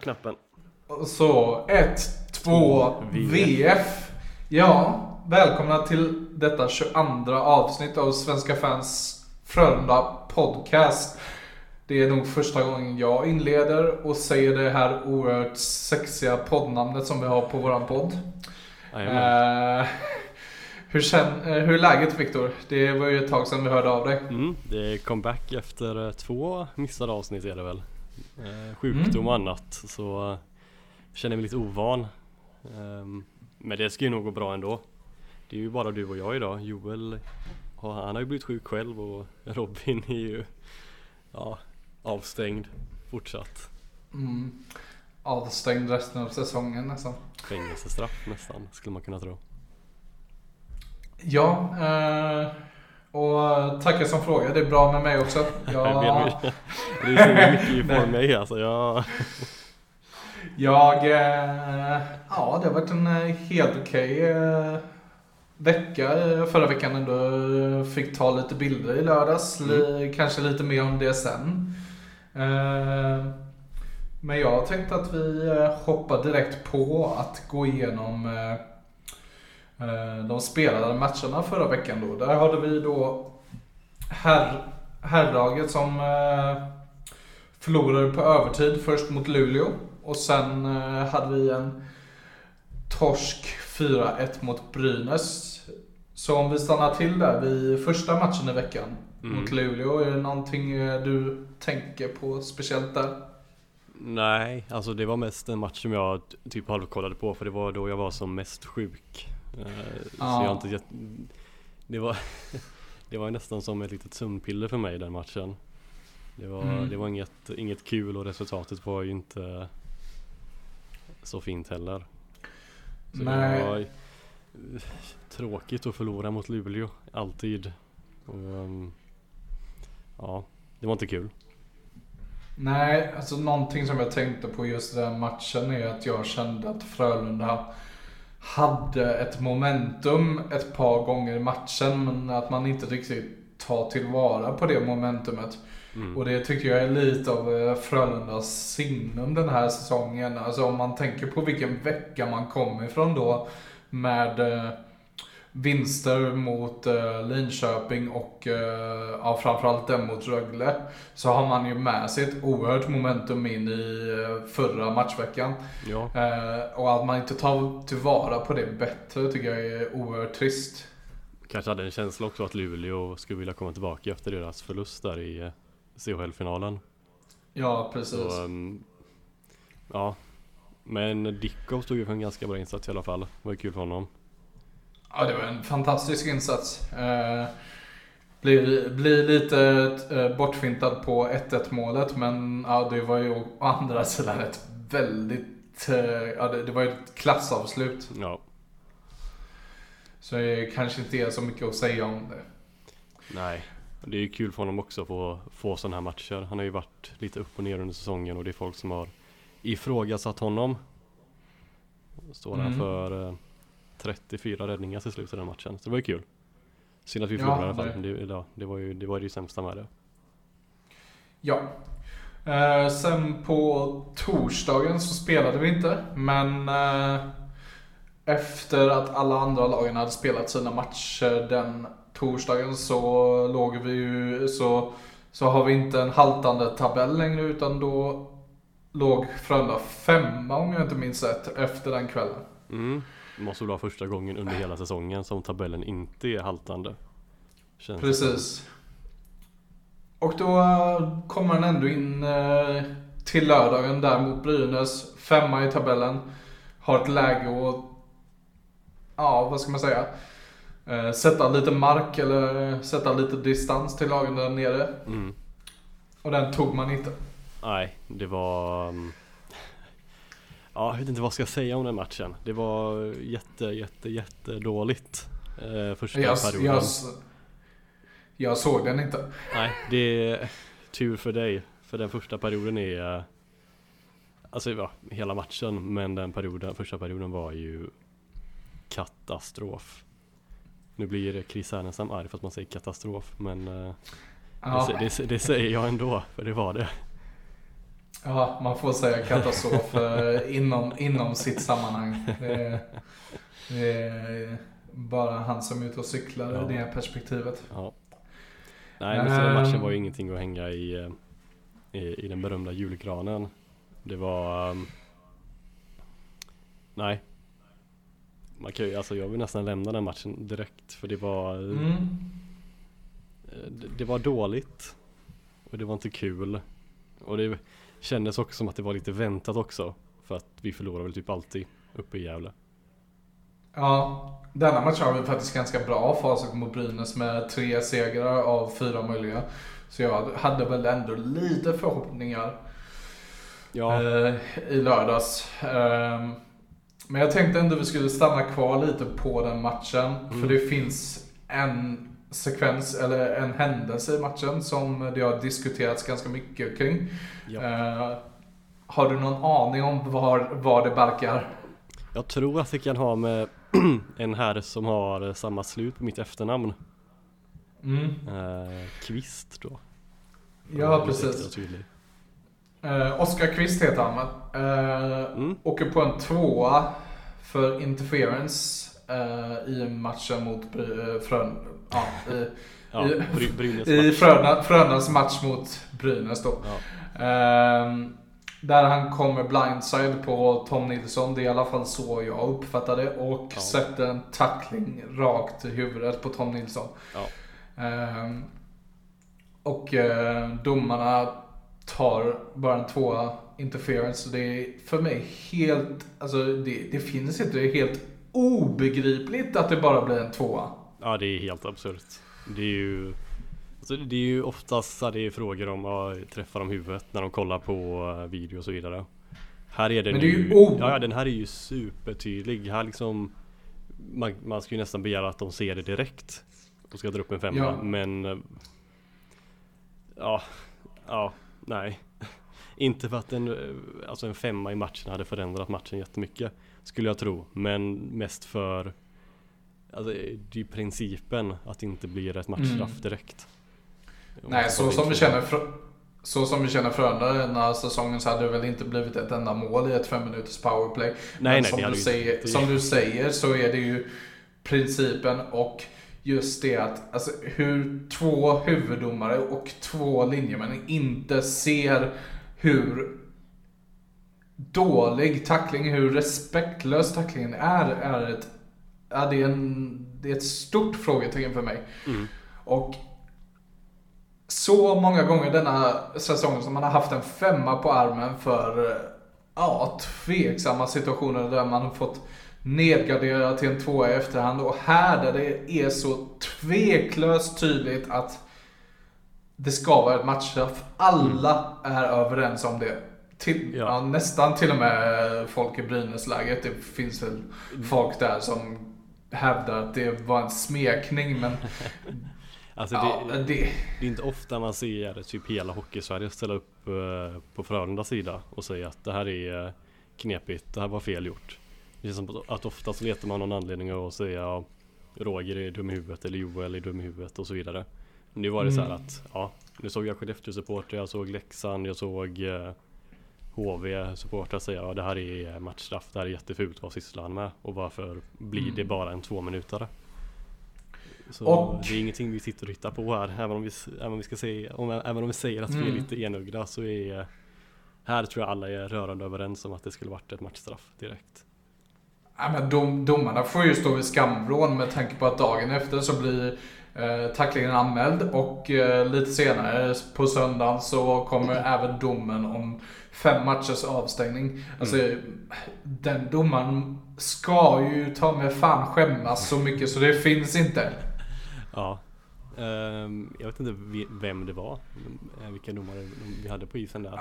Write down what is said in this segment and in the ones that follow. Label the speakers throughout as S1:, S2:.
S1: på knappen.
S2: Så 1, 2, VF. Ja, välkomna till detta 22 avsnitt av Svenska fans Frölunda podcast. Det är nog första gången jag inleder och säger det här oerhört sexiga poddnamnet som vi har på våran podd. Eh, hur, känn, eh, hur är läget Viktor? Det var ju ett tag sedan vi hörde av dig.
S1: Mm, det är comeback efter eh, två missade avsnitt är det väl. Eh, sjukdom och annat så känner mig lite ovan. Um, men det ska ju nog gå bra ändå. Det är ju bara du och jag idag. Joel han har ju blivit sjuk själv och Robin är ju ja, avstängd fortsatt.
S2: Mm. Avstängd resten av säsongen nästan.
S1: Fängelsestraff nästan skulle man kunna tro.
S2: Ja, eh, och tackar som frågar. Det är bra med mig också.
S1: Jag... det är så mycket för mig alltså. Jag...
S2: Jag, eh, ja det har varit en eh, helt okej okay, vecka förra veckan ändå. Fick ta lite bilder i lördags. Mm. Kanske lite mer om det sen. Men jag tänkte att vi hoppar direkt på att gå igenom Eh, de spelade matcherna förra veckan då. Där hade vi då herr, herrlaget som eh, förlorade på övertid först mot Luleå. Och sen eh, hade vi en torsk 4-1 mot Brynäs. Så om vi stannar till där vid första matchen i veckan mm. mot Luleå. Är det någonting du tänker på speciellt där?
S1: Nej, alltså det var mest en match som jag typ halvkollade på för det var då jag var som mest sjuk. Eh, så jag har inte gett, det var Det var nästan som ett litet sömnpiller för mig den matchen. Det var, mm. det var inget, inget kul och resultatet var ju inte Så fint heller. Så Nej. det var Tråkigt att förlora mot Luleå, alltid. Och, um, Ja, det var inte kul.
S2: Nej, alltså någonting som jag tänkte på just den matchen är att jag kände att Frölunda hade ett momentum ett par gånger i matchen men att man inte riktigt tar tillvara på det momentumet. Mm. Och det tycker jag är lite av eh, Frölundas signum den här säsongen. Alltså om man tänker på vilken vecka man kom ifrån då med eh, vinster mot uh, Linköping och uh, ja, framförallt den mot Rögle. Så har man ju med sig ett oerhört momentum in i uh, förra matchveckan. Ja. Uh, och att man inte tar tillvara på det bättre tycker jag är oerhört trist.
S1: Kanske hade en känsla också att Luleå skulle vilja komma tillbaka efter deras förlust där i CHL-finalen.
S2: Ja, precis. Så, um,
S1: ja, men Dickov stod ju för en ganska bra insats i alla fall. Det var ju kul för honom.
S2: Ja, det var en fantastisk insats. Eh, blir, blir lite eh, bortfintad på 1-1 målet, men ja, det var ju å andra sidan ett väldigt, eh, ja, det, det var ju ett klassavslut. Ja. Så det kanske inte är så mycket att säga om det.
S1: Nej, det är ju kul för honom också att få, få sådana här matcher. Han har ju varit lite upp och ner under säsongen och det är folk som har ifrågasatt honom. Står han mm. för 34 räddningar till slut i den matchen. Så det var ju kul. Synd att vi förlorade ja, i alla fall. Det, ja, det, var ju det, var ju sämsta med det.
S2: Ja. Eh, sen på torsdagen så spelade vi inte. Men eh, efter att alla andra lagen hade spelat sina matcher den torsdagen så låg vi ju så, så har vi inte en haltande tabell längre utan då låg Frölunda femma om jag inte minns rätt efter den kvällen.
S1: Mm. Måste vara första gången under hela säsongen som tabellen inte är haltande.
S2: Känns Precis. Och då eh, kommer han ändå in eh, till lördagen där mot Brynäs. Femma i tabellen. Har ett läge och ja, vad ska man säga? Eh, sätta lite mark eller sätta lite distans till lagen där nere. Mm. Och den tog man inte.
S1: Nej, det var... Ja, jag vet inte vad jag ska säga om den matchen. Det var jätte, jätte, jätte dåligt eh, första jag, perioden.
S2: Jag, jag såg den inte.
S1: Nej, det är tur för dig. För den första perioden är Alltså ja, hela matchen men den perioden, första perioden var ju katastrof. Nu blir Chris Härenstam arg för att man säger katastrof men eh, ja. det, det, det, säger jag ändå för det var det.
S2: Ja, man får säga katastrof eh, inom, inom sitt sammanhang. Det är, det är bara han som är ute och cyklar
S1: Ja.
S2: i det perspektivet.
S1: Ja. Nej men så den matchen var ju ingenting att hänga i, eh, i, i den berömda julgranen. Det var... ehm, nej. Man kan ju, alltså jag vill nästan lämna den matchen direkt för det var...
S2: Mm.
S1: eh, Det, det var dåligt. Och det var inte kul. Och det kändes också som att det var lite väntat också. För att vi förlorar väl typ alltid uppe i Gävle.
S2: Ja, denna matchen har vi faktiskt ganska bra facit mot Brynäs med tre segrar av fyra möjliga. Så jag hade väl ändå lite förhoppningar
S1: Ja,
S2: eh, i lördags. Ehm, men jag tänkte ändå vi skulle stanna kvar lite på den matchen.
S1: Mm.
S2: För det finns en sekvens, eller en händelse i matchen som det har diskuterats ganska mycket kring.
S1: ja.
S2: Eh, har du någon aning om var, var det barkar?
S1: Jag tror att det kan ha med en herre som har samma slut på mitt efternamn.
S2: Mm.
S1: Eh, Kvist då.
S2: Ja, precis. Eh, Oskar Kvist heter han? Eh,
S1: Mm.
S2: Åker på en tvåa för interference eh, i matchen mot eh, Frön... Ja, i,
S1: Ja,
S2: I- i. Fröna, Frölundas match mot Brynäs då. Ehm, där han kommer blindside på Tom Nilsson, det är i alla fall så jag uppfattar det. Och
S1: Ja.
S2: sätter en tackling rakt i huvudet på Tom Nilsson.
S1: Ja.
S2: Ehm, och eh, domarna tar bara en tvåa interference. Så det är för mig helt, alltså det, det finns inte, det är helt obegripligt att det bara blir en tvåa.
S1: Ja, det är helt absurt. Det är ju alltså, Det är ju oftast det är frågor om att träffa dem i huvudet när de kollar på eh, video och så vidare. Här är den
S2: Men det är ju
S1: ju,
S2: o-
S1: ja, ja, den här är ju supertydlig. Här liksom man, man ska ju nästan begära att de ser det direkt. Och ska dra upp en femma.
S2: Ja.
S1: Men eh, Ja, ja, nej. Inte för att en, alltså en femma i matchen hade förändrat matchen jättemycket. Skulle jag tro. Men mest för Alltså det är ju principen att det inte blir ett matchstraff
S2: Mm.
S1: direkt. Om
S2: Nej, så som vi känner så som vi känner Frölunda den här säsongen så hade det väl inte blivit ett enda mål i ett fem minuters powerplay.
S1: Nej,
S2: Men
S1: nej,
S2: som, du säger,
S1: inte-
S2: som du säger så är det ju principen och just det att alltså, hur två huvuddomare och två linjemän inte ser hur dålig tackling, hur respektlös tacklingen är, är ett, ja, det är, en, det är ett stort frågetecken för mig.
S1: Mm.
S2: Och så många gånger denna säsong som man har haft en femma på armen för ja, tveksamma situationer där man har fått nedgradera till en tvåa i efterhand. Och här där det är så tveklöst tydligt att det ska vara ett matchstraff. Alla är överens om det. Till,
S1: Ja.
S2: ja. nästan till och med folk i Brynäsläget. Det finns väl folk där som hävdar att det var en smekning men
S1: Alltså
S2: ja,
S1: det,
S2: det,
S1: det är inte ofta man ser typ hela Hockeysverige ställa upp eh, på Frölundas sida och säga att det här är eh, knepigt, det här var fel gjort. Det känns som att ofta så letar man någon anledning att säga ja, Roger är dum i huvudet eller Joel är dum i huvudet och så vidare. Nu var det så här
S2: Mm.
S1: att, ja, nu såg jag Skellefteå-supporter, jag såg Leksand, jag såg eh, HV-supportrar säga ja det här är matchstraff, det här är jättefult, vad sysslar han med? Och varför blir det
S2: Mm.
S1: bara en tvåminutare? Så
S2: Och-
S1: det är ingenting vi sitter och hittar på här, även om vi, även om vi, ska säga, om, även om vi säger att vi är
S2: Mm.
S1: lite enögda så är här tror jag alla är rörande överens om att det skulle varit ett matchstraff direkt.
S2: Ja, men dom, domarna får ju stå vid skamvrån med tanke på att dagen efter så blir eh, tacklingen anmäld och eh, lite senare på söndagen så kommer även domen om fem matchers avstängning. Alltså den domaren ska ju ta med fan skämmas så mycket så det finns inte.
S1: Ja. Ehm, jag vet inte vem det var, eh, vilka domare vi hade på isen där.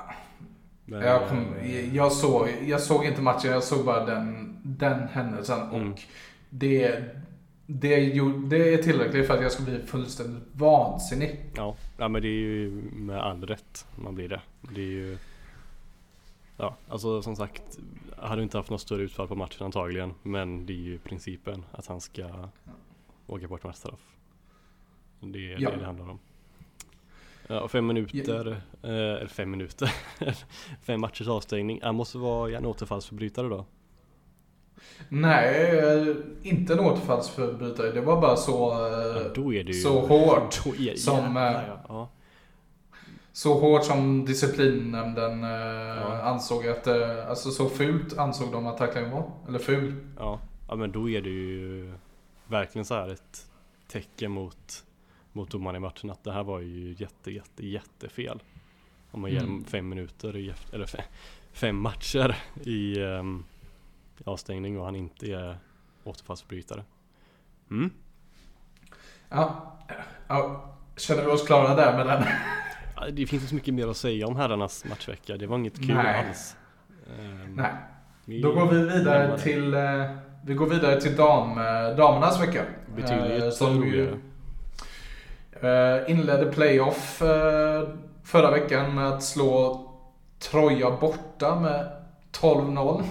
S1: Men,
S2: Jag, kom,
S1: eh,
S2: jag, såg, jag såg inte matchen, jag såg bara den, den händelsen
S1: Mm.
S2: och det, det, gjorde- det är tillräckligt för att jag ska bli fullständigt vansinnig.
S1: Ja, ja men det är ju med all rätt man blir det. Det är ju Ja, alltså som sagt Hade du inte haft något större utfall på matchen antagligen Men det är ju principen att han ska Åka på ett matchstraff Det är
S2: Ja.
S1: det det handlar om Ja, fem minuter, eh, eller fem minuter, fem matchers avstängning. Han måste vara en återfallsförbrytare då?
S2: Nej, eh, inte en återfallsförbrytare. Det var bara så,
S1: Ja, det ju,
S2: så hårt. Som, eh,
S1: ja.
S2: Så hårt som disciplinnämnden eh,
S1: Ja.
S2: ansåg att, eh, alltså så fult ansåg de att tacklingen var. Eller ful.
S1: Ja, ja men då är det ju verkligen så här ett tecken mot, mot domaren i matchen att det här var ju jätte, jätte, jättefel. Om man ger
S2: Mm.
S1: fem minuter, i, eller fem, fem matcher i um, avstängning och han inte är återfallsförbrytare. Mm.
S2: Ja. ja. Känner vi oss klara där med den?
S1: Det finns inte så mycket mer att säga om herrarnas matchvecka. Det var inget kul
S2: Nej.
S1: alls. Ehm,
S2: Nej.
S1: vi
S2: Då går vi vidare
S1: det.
S2: till, eh, vi går vidare till dam, eh, damernas vecka.
S1: Betydligt
S2: som
S1: roligare.
S2: eh, inledde playoff eh, förra veckan med att slå Troja borta med 12-0.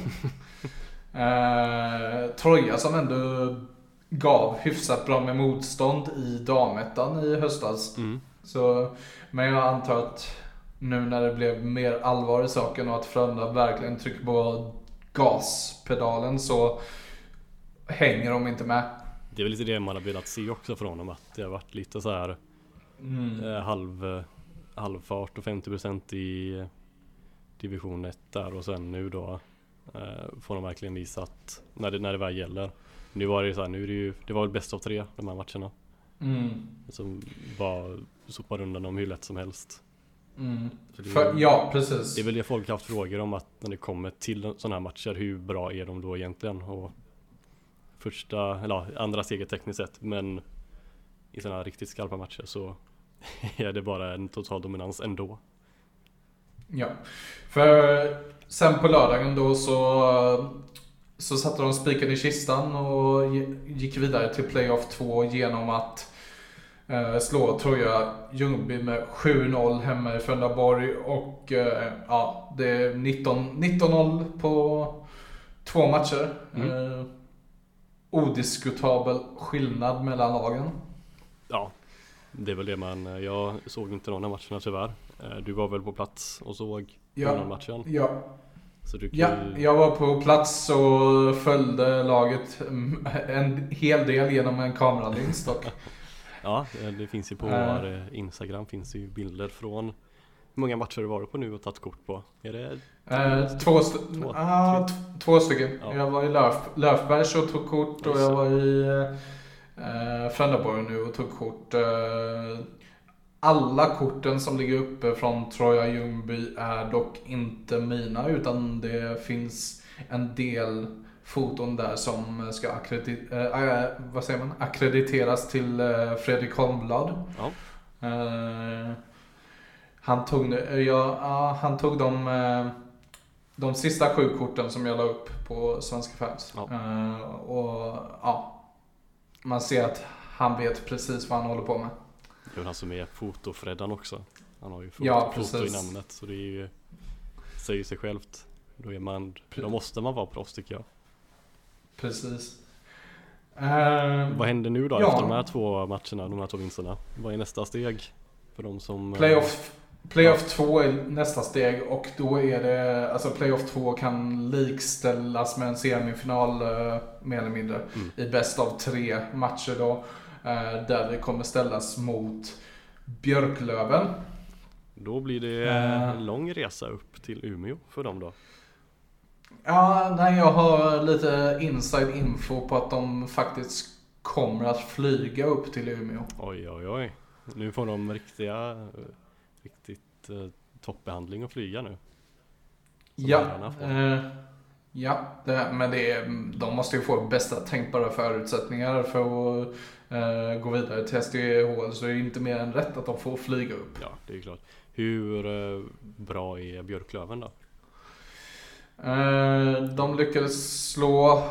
S2: eh, Troja som ändå gav hyfsat bra med motstånd i damettan i höstas.
S1: Mm.
S2: Så, men jag antar att nu när det blev mer allvar i saken och att Frölunda verkligen trycker på gaspedalen så hänger de inte med.
S1: Det är väl lite det man har velat se också från honom att det har varit lite så här
S2: Mm.
S1: eh, halv, eh, halvfart och 50% i division 1 där och sen nu då eh, får de verkligen visa att när det, när det väl gäller. Nu var det så här, nu är det ju, det var väl bäst av tre de här matcherna.
S2: Mm.
S1: Som bara sopar undan dem hur lätt som helst.
S2: Mm.
S1: Så det,
S2: För, ja, precis.
S1: det är väl det folk har haft frågor om att när det kommer till sådana här matcher, hur bra är de då egentligen? Och första, eller andra steget tekniskt sett, men i sådana här riktigt skarpa matcher så är det bara en total dominans ändå.
S2: Ja. För sen på lördagen då så, så satte de spiken i kistan och gick vidare till playoff 2 genom att eh, slå Troja Ljungby med 7-0 hemma i Frölundaborg och eh, ja, det är 19 19-0 på två matcher.
S1: Mm.
S2: Eh, odiskutabel skillnad mellan lagen.
S1: Ja, det är väl det man, jag såg inte någon av matcherna tyvärr. Eh, Du var väl på plats och såg
S2: Ja.
S1: någon matchen?
S2: Ja,
S1: kan
S2: Ja, jag var på plats och följde laget mm, en hel del genom en kameralins dock.
S1: Ja, det finns ju på
S2: Eh.
S1: vår eh, Instagram finns det ju bilder från Hur många matcher du varit på nu och tagit kort på? Är det
S2: Eh, två, st-
S1: Två,
S2: ah, två stycken.
S1: Ja.
S2: Jag var i Löf, Löfbergs och tog kort och jag var i eh, Frölundaborg nu och tog kort. Eh, alla korten som ligger uppe från Troja Ljungby är dock inte mina utan det finns en del foton där som ska akkredit- eh, eh, vad säger man? akkrediteras till eh, Fredrik Holmblad.
S1: Ja.
S2: Eh, han, tog, eh, ja, ja, han tog de, eh, de sista sju korten som jag la upp på Svenska fans.
S1: Ja.
S2: Eh, och ja, man ser att han vet precis vad han håller på med.
S1: Det är han som är fotofreddan också Han har ju foto,
S2: Ja,
S1: foto i namnet så det är ju Säger sig självt Då är man, då måste man vara proffs tycker jag
S2: Precis. Eh,
S1: Vad händer nu då
S2: Ja.
S1: efter de här två matcherna, de här två vinsterna? Vad är nästa steg? För de som
S2: Playoff, playoff 2 är nästa steg och då är det, alltså playoff 2 kan likställas med en semifinal eh, mer eller mindre
S1: Mm.
S2: i bäst av tre matcher då. Eh, där det kommer ställas mot Björklöven.
S1: Då blir det
S2: Eh.
S1: en lång resa upp till Umeå för dem då
S2: Ja, nej jag har lite inside info på att de faktiskt kommer att flyga upp till Umeå.
S1: Oj oj oj Nu får de riktiga eh, Riktigt eh, toppbehandling och flyga nu Som
S2: Ja, eh, ja det, men det är, de måste ju få bästa tänkbara förutsättningar för att eh, gå vidare till SDHL. Så det är inte mer än rätt att de får flyga upp.
S1: Ja det är klart Hur eh, bra är Björklöven då?
S2: Eh, de lyckades slå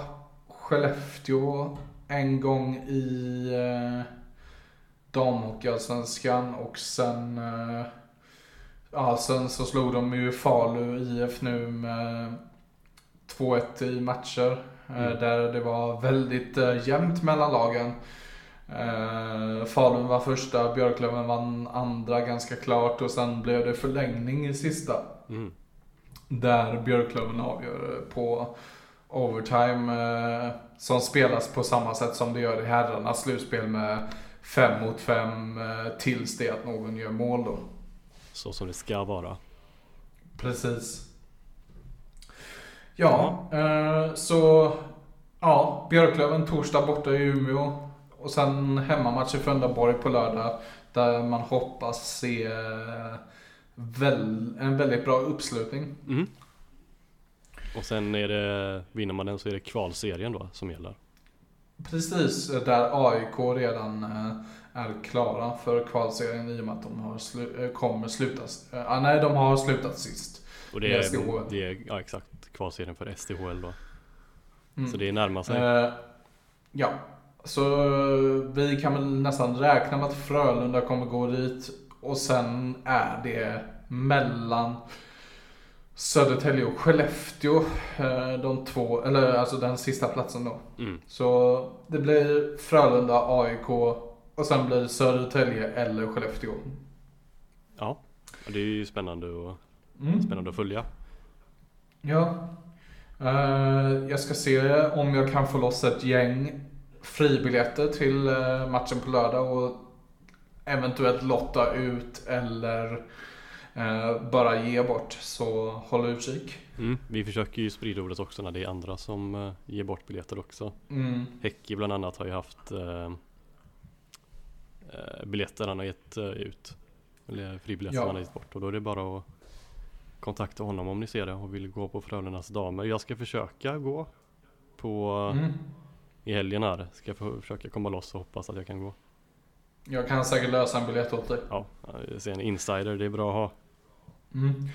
S2: Skellefteå en gång i eh, damhockeyallsvenskan och sen eh, Ja, sen så slog de ju Falu IF nu med 2-1 i matcher. eh,
S1: Mm.
S2: Där det var väldigt eh, jämnt mellan lagen. Eh, Falun var första, Björklöven vann andra ganska klart och sen blev det förlängning i sista.
S1: Mm.
S2: Där Björklöven avgör på overtime eh, som spelas på samma sätt som det gör i herrarnas slutspel med fem mot fem eh, tills det att någon gör mål då.
S1: Så som det ska vara.
S2: Precis. Ja, eh, så ja, Björklöven torsdag borta i Umeå. Och sen hemmamatch i Frölundaborg på lördag. Där man hoppas se eh, väl, en väldigt bra uppslutning.
S1: Mm. Och sen är det, vinner man den så är det kvalserien då som gäller.
S2: Precis, där AIK redan eh, är klara för kvalserien i och med att de har slu eh, kommer slutas. Eh, nej, de har slutat sist.
S1: Och det är,
S2: SDHL.
S1: det är ja, exakt kvalserien för SDHL då.
S2: Mm.
S1: Så det närmar sig.
S2: Eh, ja, så vi kan väl nästan räkna med att Frölunda kommer gå dit. Och sen är det mellan Södertälje och Skellefteå. eh, De två, eller alltså den sista platsen då.
S1: Mm.
S2: Så det blir Frölunda, AIK och sen blir det Södertälje eller Skellefteå.
S1: Ja, det är ju spännande, och,
S2: Mm.
S1: spännande att följa.
S2: Ja. Eh, jag ska se om jag kan få loss ett gäng fribiljetter till eh, matchen på lördag och eventuellt lotta ut eller eh, bara ge bort. Så håll utkik.
S1: Mm. Vi försöker ju sprida ordet också när det är andra som eh, ger bort biljetter också.
S2: Mm.
S1: Häcki bland annat har ju haft eh, biljetter han har gett ut. Eller fribiljetter
S2: Ja.
S1: han har gett bort. Och då är det bara att kontakta honom om ni ser det och vill gå på Frölundas damer. Jag ska försöka gå på
S2: Mm.
S1: I helgen här. Ska jag försöka komma loss och hoppas att jag kan gå.
S2: Jag kan säkert lösa en biljett åt dig.
S1: Ja, jag ser en insider, det är bra att ha.
S2: Mm.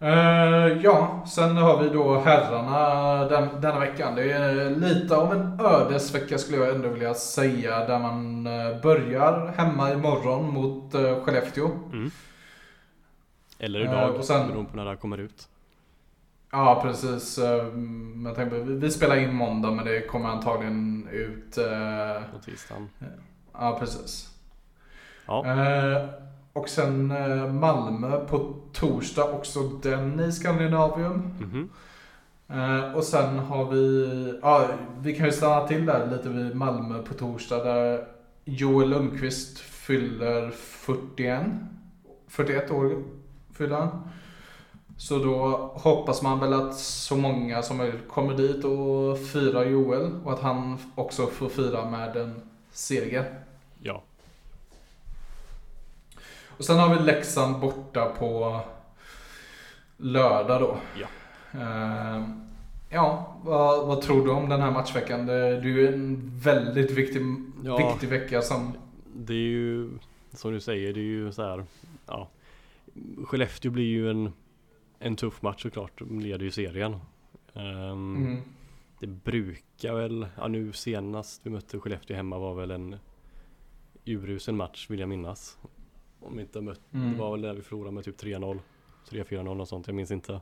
S2: Eh, ja, sen har vi då herrarna den, denna veckan. Det är lite av en ödesvecka skulle jag ändå vilja säga. Där man eh, börjar hemma imorgon mot uh, Skellefteå.
S1: Mm. Eller idag,
S2: och sen-
S1: beroende på när det här kommer ut.
S2: Ja, precis. Eh, men tänkte, vi, spelar in måndag men det kommer antagligen ut... eh,
S1: På tisdagen.
S2: ja, precis.
S1: Ja,
S2: Eh, och sen eh, Malmö på torsdag, också den i Skandinavium.
S1: mhm.
S2: Eh, och sen har vi, ja vi kan ju stanna till där lite vid Malmö på torsdag där Joel Lundqvist fyller 41. 41 år fyller han. Så då hoppas man väl att så många som möjligt kommer dit och firar Joel och att han också får fira med en seger.
S1: ja.
S2: Och sen har vi Leksand borta på lördag då.
S1: Ja.
S2: Eh, ja, vad, vad tror du om den här matchveckan? Det, det är ju en väldigt viktig,
S1: Ja.
S2: viktig vecka som...
S1: Det är ju, som du säger, det är ju så här, ja. Skellefteå blir ju en, en tuff match såklart, de leder ju serien. Ehm,
S2: Mm,
S1: Det brukar väl, ja nu senast vi mötte Skellefteå hemma var väl en urusel match vill jag minnas. Om inte mött,
S2: Mm.
S1: det var väl där vi förlorade med typ 3-0, 3-4-0 och sånt, jag minns inte.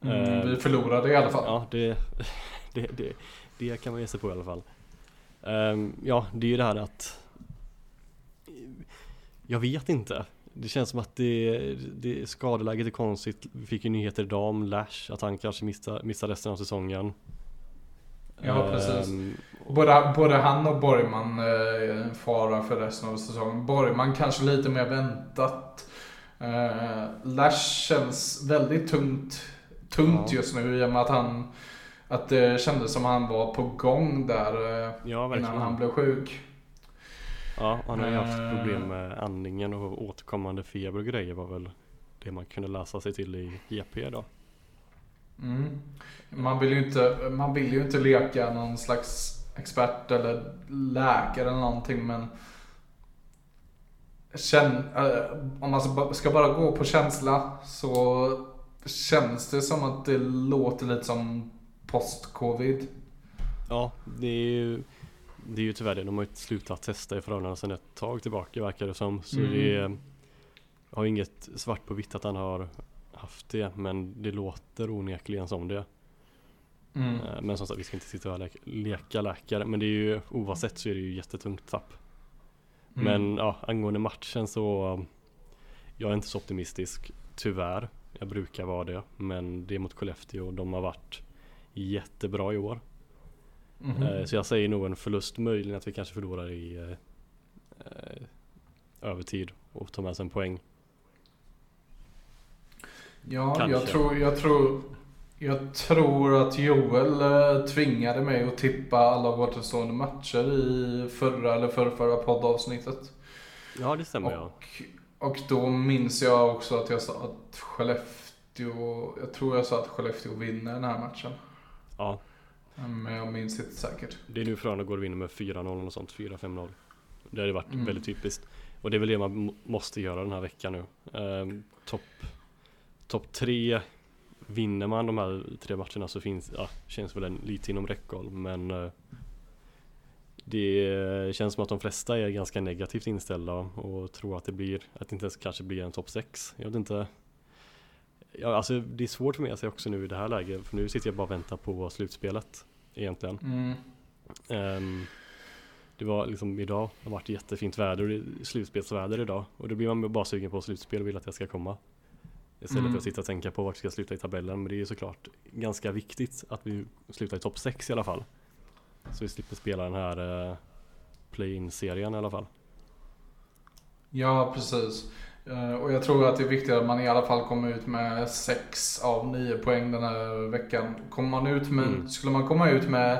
S2: mm,
S1: eh,
S2: vi förlorade i alla fall.
S1: Ja, det, det, det, det kan man ge sig på i alla fall. Ehm, ja, det är ju det här att Jag vet inte. Det känns som att det, det skadeläget är konstigt. Vi fick ju nyheter idag om Lash, att han kanske missar, missar resten av säsongen.
S2: Ja, precis.
S1: Ehm,
S2: Både, både han och Borgman eh, är en fara för resten av säsongen. Borgman kanske lite mer väntat. Eh, Lash känns väldigt tungt, tungt
S1: Ja.
S2: just nu i och med att han att det kändes som han var på gång där eh,
S1: ja,
S2: innan han blev sjuk.
S1: Ja, han har ju haft
S2: Eh.
S1: problem med andningen och återkommande feber och grejer var väl det man kunde läsa sig till i GP då.
S2: Mm. Man, vill ju inte, man vill ju inte leka någon slags expert eller läkare eller någonting men Känn, eh, om man ska- ska bara gå på känsla så känns det som att det låter lite som post-covid.
S1: Ja, det är ju Det är ju tyvärr det. De har ju slutat testa i Frölunda sedan ett tag tillbaka verkar det som. Så
S2: Mm.
S1: det är, har inget svart på vitt att han har haft det. Men det låter onekligen som det. Mm. Eh, men som sagt, vi ska inte sitta och leka, leka läkare. Men det är ju oavsett så är det ju jättetungt tapp. Mm. Men ja, angående matchen så jag är inte så optimistisk, tyvärr. Jag brukar vara det, men det är mot Skellefteå de har varit jättebra i år. Mm. Så jag säger nog en förlust, möjligen att vi kanske förlorar i eh, övertid och tar med oss en poäng.
S2: Ja, kanske. jag tror, jag tror jag tror att Joel eh, tvingade mig att tippa alla återstående matcher i förra eller förrförra poddavsnittet.
S1: Ja, det stämmer
S2: och, ja. Och då minns jag också att jag sa att Skellefteå, jag tror jag sa att Skellefteå vinner den här matchen.
S1: Ja.
S2: Men jag minns inte säkert.
S1: Det är nu Frölunda går och vinner med 4-0 och sånt, 4-5-0. Det hade varit mm. väldigt typiskt. Och det är väl det man måste göra den här veckan nu. Ehm, Topp top tre Vinner man de här tre matcherna så finns, ja, känns väl en lite inom räckhåll men eh, det känns som att de flesta är ganska negativt inställda och tror att det blir, att det inte ens kanske blir en topp 6. Jag vet inte. Ja, alltså det är svårt för mig att säga också nu i det här läget för nu sitter jag bara och väntar på slutspelet egentligen.
S2: Mm.
S1: Um, det var liksom idag, det har varit jättefint väder och slutspelsväder idag och då blir man bara sugen på slutspel och vill att det ska komma. Istället mm. för att sitta och tänka på vart vi ska sluta i tabellen men det är ju såklart ganska viktigt att vi slutar i topp 6 i alla fall. Så vi slipper spela den här uh, play-in-serien i alla fall.
S2: Ja, precis. Uh, och jag tror att det är viktigt att man i alla fall kommer ut med 6 av 9 poäng den här veckan. Kommer man ut med, mm. Skulle man komma ut med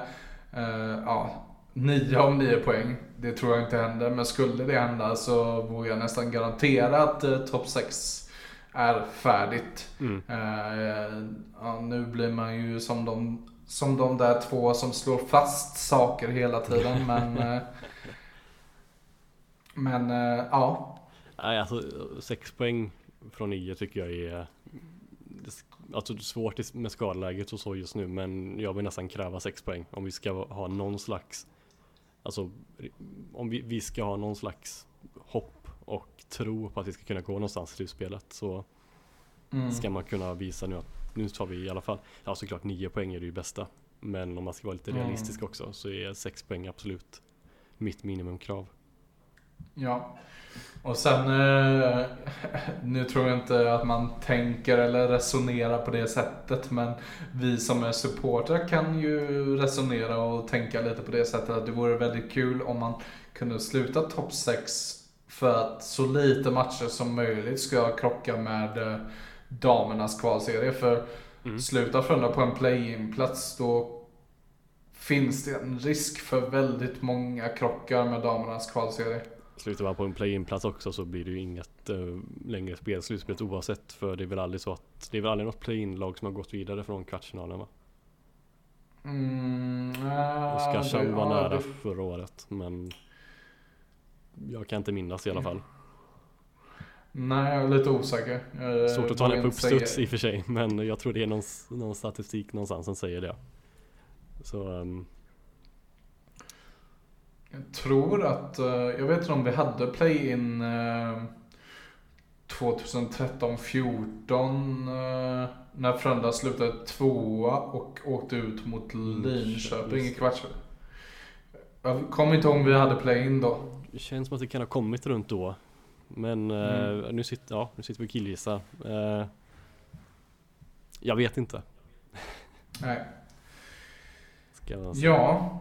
S2: uh, ja, 9 av 9 poäng, det tror jag inte händer. Men skulle det hända så vågar jag nästan garantera att uh, topp 6 är färdigt.
S1: Mm.
S2: ja, nu blir man ju som de som de där två som slår fast saker hela tiden. Men, eh, men eh, ja.
S1: Nej, alltså sex poäng från nio tycker jag är Alltså svårt med skadeläget och så just nu men jag vill nästan kräva sex poäng om vi ska ha någon slags Alltså om vi, vi ska ha någon slags hopp och tro på att vi ska kunna gå någonstans i slutspelet så mm. ska man kunna visa nu att nu tar vi i alla fall, ja såklart 9 poäng är det ju bästa. Men om man ska vara lite mm. realistisk också så är 6 poäng absolut mitt minimumkrav.
S2: Ja, och sen eh, nu tror jag inte att man tänker eller resonerar på det sättet men vi som är supportrar kan ju resonera och tänka lite på det sättet att det vore väldigt kul om man kunde sluta topp 6 för att så lite matcher som möjligt ska krocka med eh, damernas kvalserie. För mm. slutar Frölunda på en play-in-plats då finns det en risk för väldigt många krockar med damernas kvalserie.
S1: Slutar man på en play-in-plats också så blir det ju inget uh, längre spel, slutspelet oavsett. För det är väl aldrig så att det är väl aldrig något play-in-lag som har gått vidare från kvartsfinalen va?
S2: Mm,
S1: äh, Oskarshamn var nära det... förra året men jag kan inte minnas i alla fall.
S2: Nej, jag är lite osäker.
S1: Jag Svårt att ta den på uppstuds i och för sig, men jag tror det är någon, någon statistik någonstans som säger det. Så... Um...
S2: Jag tror att, uh, jag vet inte om vi hade play-in uh, 2013-14 uh, när Frölunda slutade tvåa och åkte ut mot mm, Linköping i kvarts. Jag kommer inte ihåg om vi hade play-in då.
S1: Det känns som att det kan ha kommit runt då. Men mm. uh, nu, sitter, ja, nu sitter vi och killgissar. Uh, jag vet inte.
S2: Nej. ja.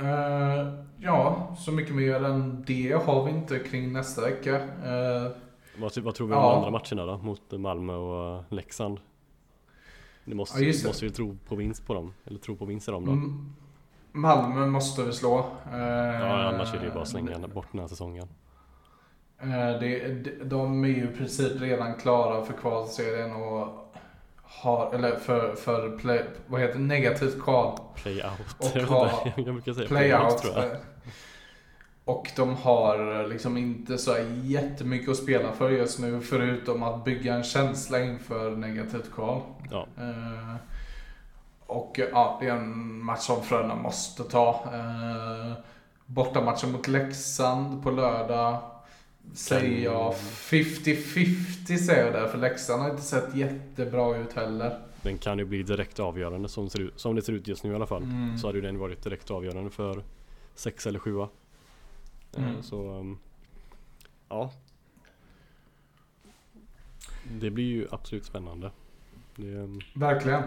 S2: Uh, ja, så mycket mer än det har vi inte kring nästa vecka. Uh,
S1: vad, vad, tror vi om ja. andra matcherna då? Mot Malmö och Leksand? Det måste, ja, måste vi tro på vinst på dem? Eller tro på vinst i dem då? Mm.
S2: Malmö måste vi slå.
S1: ja, annars är det ju bara att slänga bort den här säsongen.
S2: Eh, det, de är ju i princip redan klara för kvalserien och har, eller för, för play, vad heter det, negativt kval.
S1: Playout.
S2: Och har,
S1: jag brukar säga
S2: playout. tror jag. Och de har liksom inte så jättemycket att spela för just nu förutom att bygga en känsla inför negativt kval.
S1: Ja.
S2: Uh, och ja, det är en match som Frölunda måste ta. Uh, bortamatchen mot Leksand på lördag Säger jag 50-50 säger jag där, för Leksand har inte sett jättebra ut heller.
S1: den kan ju bli direkt avgörande som, ser ut, som det ser ut just nu i alla fall.
S2: Mm.
S1: Så hade ju den varit direkt avgörande för sex eller sjua. Eh,
S2: Mm.
S1: Så um, ja. Det blir ju absolut spännande. Det, um,
S2: Verkligen.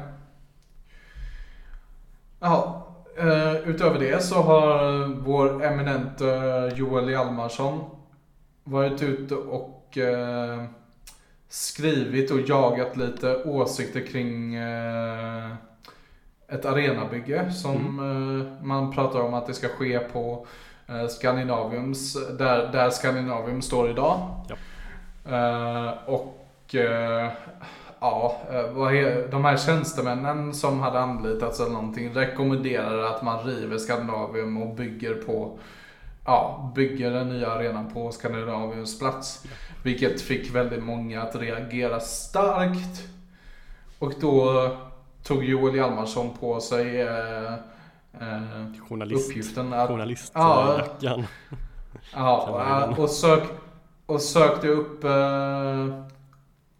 S2: Ja, eh, utöver det så har vår eminente Joel Hjalmarsson varit ute och eh, skrivit och jagat lite åsikter kring eh, ett arenabygge som eh, man pratar om att det ska ske på eh, Scandinaviums, där, där Scandinavium står idag.
S1: Ja.
S2: Eh, och ja, vad är, de här tjänstemännen som hade anlitats eller någonting rekommenderar att man river Scandinavium och bygger på Ja, bygger den nya arenan på Scandinaviums plats. Vilket fick väldigt många att reagera starkt. Och då tog Joel Hjalmarsson på sig eh, eh,
S1: journalist,
S2: uppgiften att Ja.
S1: journalistjackan.
S2: Ja, och, sök, och sökte upp eh,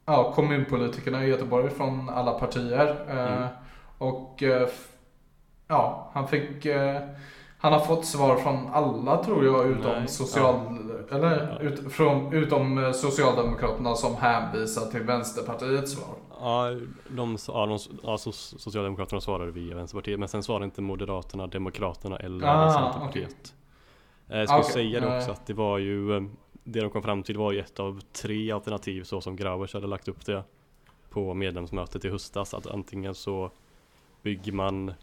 S2: ja, kommunpolitikerna i Göteborg från alla partier. Eh,
S1: Mm.
S2: Och eh, ja, han fick eh, han har fått svar från alla tror jag utom
S1: Nej,
S2: social, eller
S1: Ja.
S2: ut, från, utom eh, Socialdemokraterna som hänvisar till Vänsterpartiets svar.
S1: Ja, de, ja, de, ja, so- Socialdemokraterna svarade via Vänsterpartiet men sen svarade inte Moderaterna, Demokraterna eller
S2: Ah,
S1: Centerpartiet. Eh, Jag ska
S2: Okej,
S1: säga det också att det var ju eh, Det de kom fram till var ju ett av tre alternativ så som Grauers hade lagt upp det På medlemsmötet i höstas att antingen så Bygger man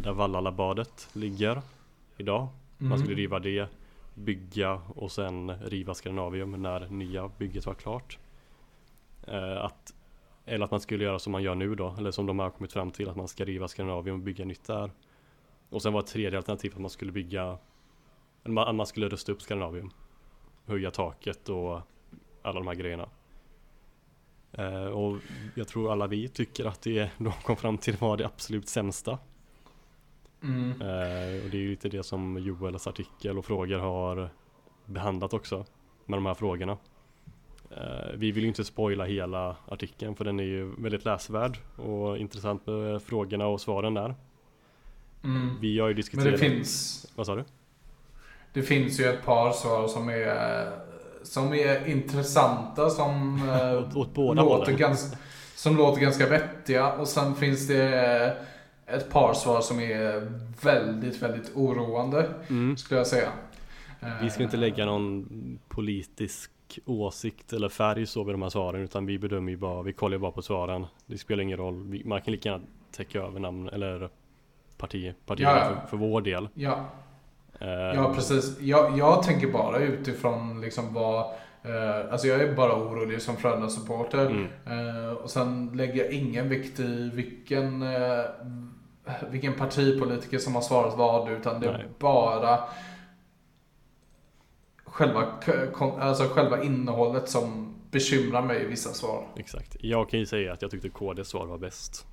S1: Där Vallalabadet ligger Idag. Man
S2: Mm.
S1: skulle riva det Bygga och sen riva Skandinavium när nya bygget var klart. Eh, att, Eller att man skulle göra som man gör nu då Eller som de har kommit fram till att man ska riva Skandinavium och bygga nytt där. Och sen var ett tredje alternativ att man skulle bygga Att man skulle rusta upp Skandinavium. Höja taket och alla de här grejerna. Eh, Och jag tror alla vi tycker att det de kom fram till var det absolut sämsta
S2: Mm.
S1: Eh, och det är ju lite det som Joels artikel och frågor har behandlat också med de här frågorna. Eh, vi vill ju inte spoila hela artikeln för den är ju väldigt läsvärd och intressant med frågorna och svaren där.
S2: Mm.
S1: Vi har ju
S2: Men
S1: diskuterat...
S2: det finns
S1: Vad sa du?
S2: Det finns ju ett par svar som är, som är intressanta som eh,
S1: Åt, åt
S2: låter, ganska, som låter ganska vettiga och sen finns det ett par svar som är väldigt, väldigt oroande
S1: Mm.
S2: skulle jag säga.
S1: Vi ska inte
S2: Eh,
S1: lägga någon politisk åsikt eller färg så vid de här svaren utan vi bedömer ju bara, vi kollar ju bara på svaren. Det spelar ingen roll, man kan lika gärna täcka över namn eller parti, partierna
S2: Ja, ja.
S1: för, för vår del.
S2: Ja,
S1: Eh,
S2: ja precis. Jag, jag tänker bara utifrån liksom vad eh, Alltså jag är bara orolig som Frölunda-supporter.
S1: Mm.
S2: Eh, och sen lägger jag ingen vikt i vilken, eh, vilken partipolitiker som har svarat vad utan det är
S1: Nej.
S2: bara själva, alltså själva innehållet som bekymrar mig i vissa svar.
S1: Exakt. Jag kan ju säga att jag tyckte KDs svar var bäst.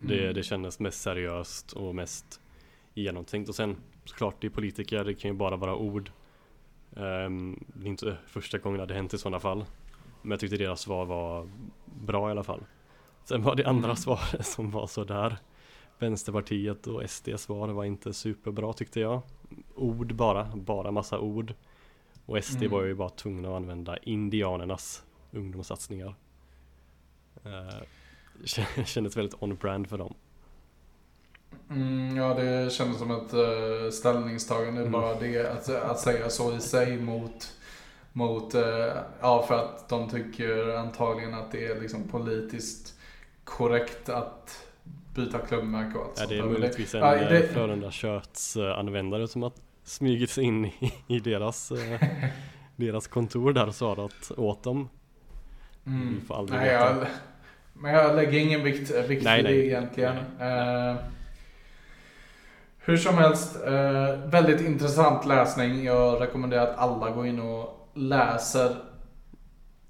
S1: Det,
S2: Mm.
S1: det kändes mest seriöst och mest genomtänkt. Och sen såklart, det är politiker, det kan ju bara vara ord. Ehm, det är inte första gången det hade hänt i sådana fall. Men jag tyckte deras svar var bra i alla fall. Sen var det andra
S2: Mm.
S1: svaret som var sådär. Vänsterpartiet och SDs svar var inte superbra tyckte jag. Ord bara, bara massa ord. Och SD
S2: Mm.
S1: var ju bara tvungna att använda indianernas ungdomssatsningar. Kä- kändes väldigt on-brand för dem.
S2: Mm, ja, det kändes som ett uh, ställningstagande.
S1: Mm.
S2: Bara det att, att säga så i sig mot, mot eh, ja, för att de tycker antagligen att det är liksom politiskt korrekt att byta klubbmärke och allt
S1: Är
S2: sånt
S1: det.
S2: Men
S1: möjligtvis en
S2: ja,
S1: ja,
S2: det-
S1: Frölunda Shirts eh, användare som har smugit sig in i, i deras, eh, deras kontor där och svarat åt dem?
S2: Mm.
S1: Vi får aldrig
S2: Nej,
S1: veta.
S2: jag, men jag lägger ingen vikt, vikt
S1: Nej,
S2: vid det
S1: nej.
S2: egentligen. Eh, hur som helst, eh, väldigt intressant läsning. Jag rekommenderar att alla går in och läser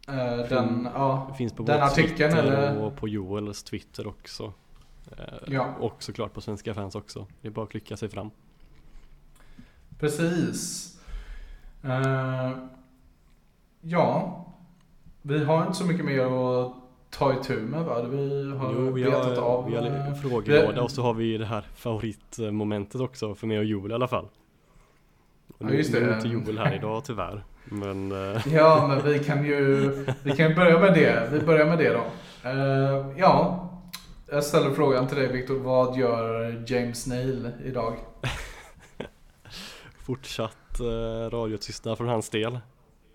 S2: eh, den, ja,
S1: finns på
S2: den artikeln eller?
S1: och på Joels Twitter också. Eh,
S2: Ja.
S1: Och såklart på Svenska fans också. Det är bara att klicka sig fram.
S2: Precis. Eh, ja, vi har inte så mycket mer att ta itu med va? Vi har
S1: jo, vi
S2: betat av.
S1: vi har
S2: eh,
S1: en frågelåda och så har vi det här favoritmomentet också för mig och Joel i alla fall. Och
S2: Ja,
S1: nu,
S2: just
S1: nu
S2: det.
S1: är inte Joel här idag tyvärr. Men eh,
S2: Ja, men vi kan ju vi kan börja med det. Vi börjar med det då. Eh, ja, jag ställer frågan till dig Viktor. Vad gör James Neal idag?
S1: fortsatt eh, radiotystnad från hans del.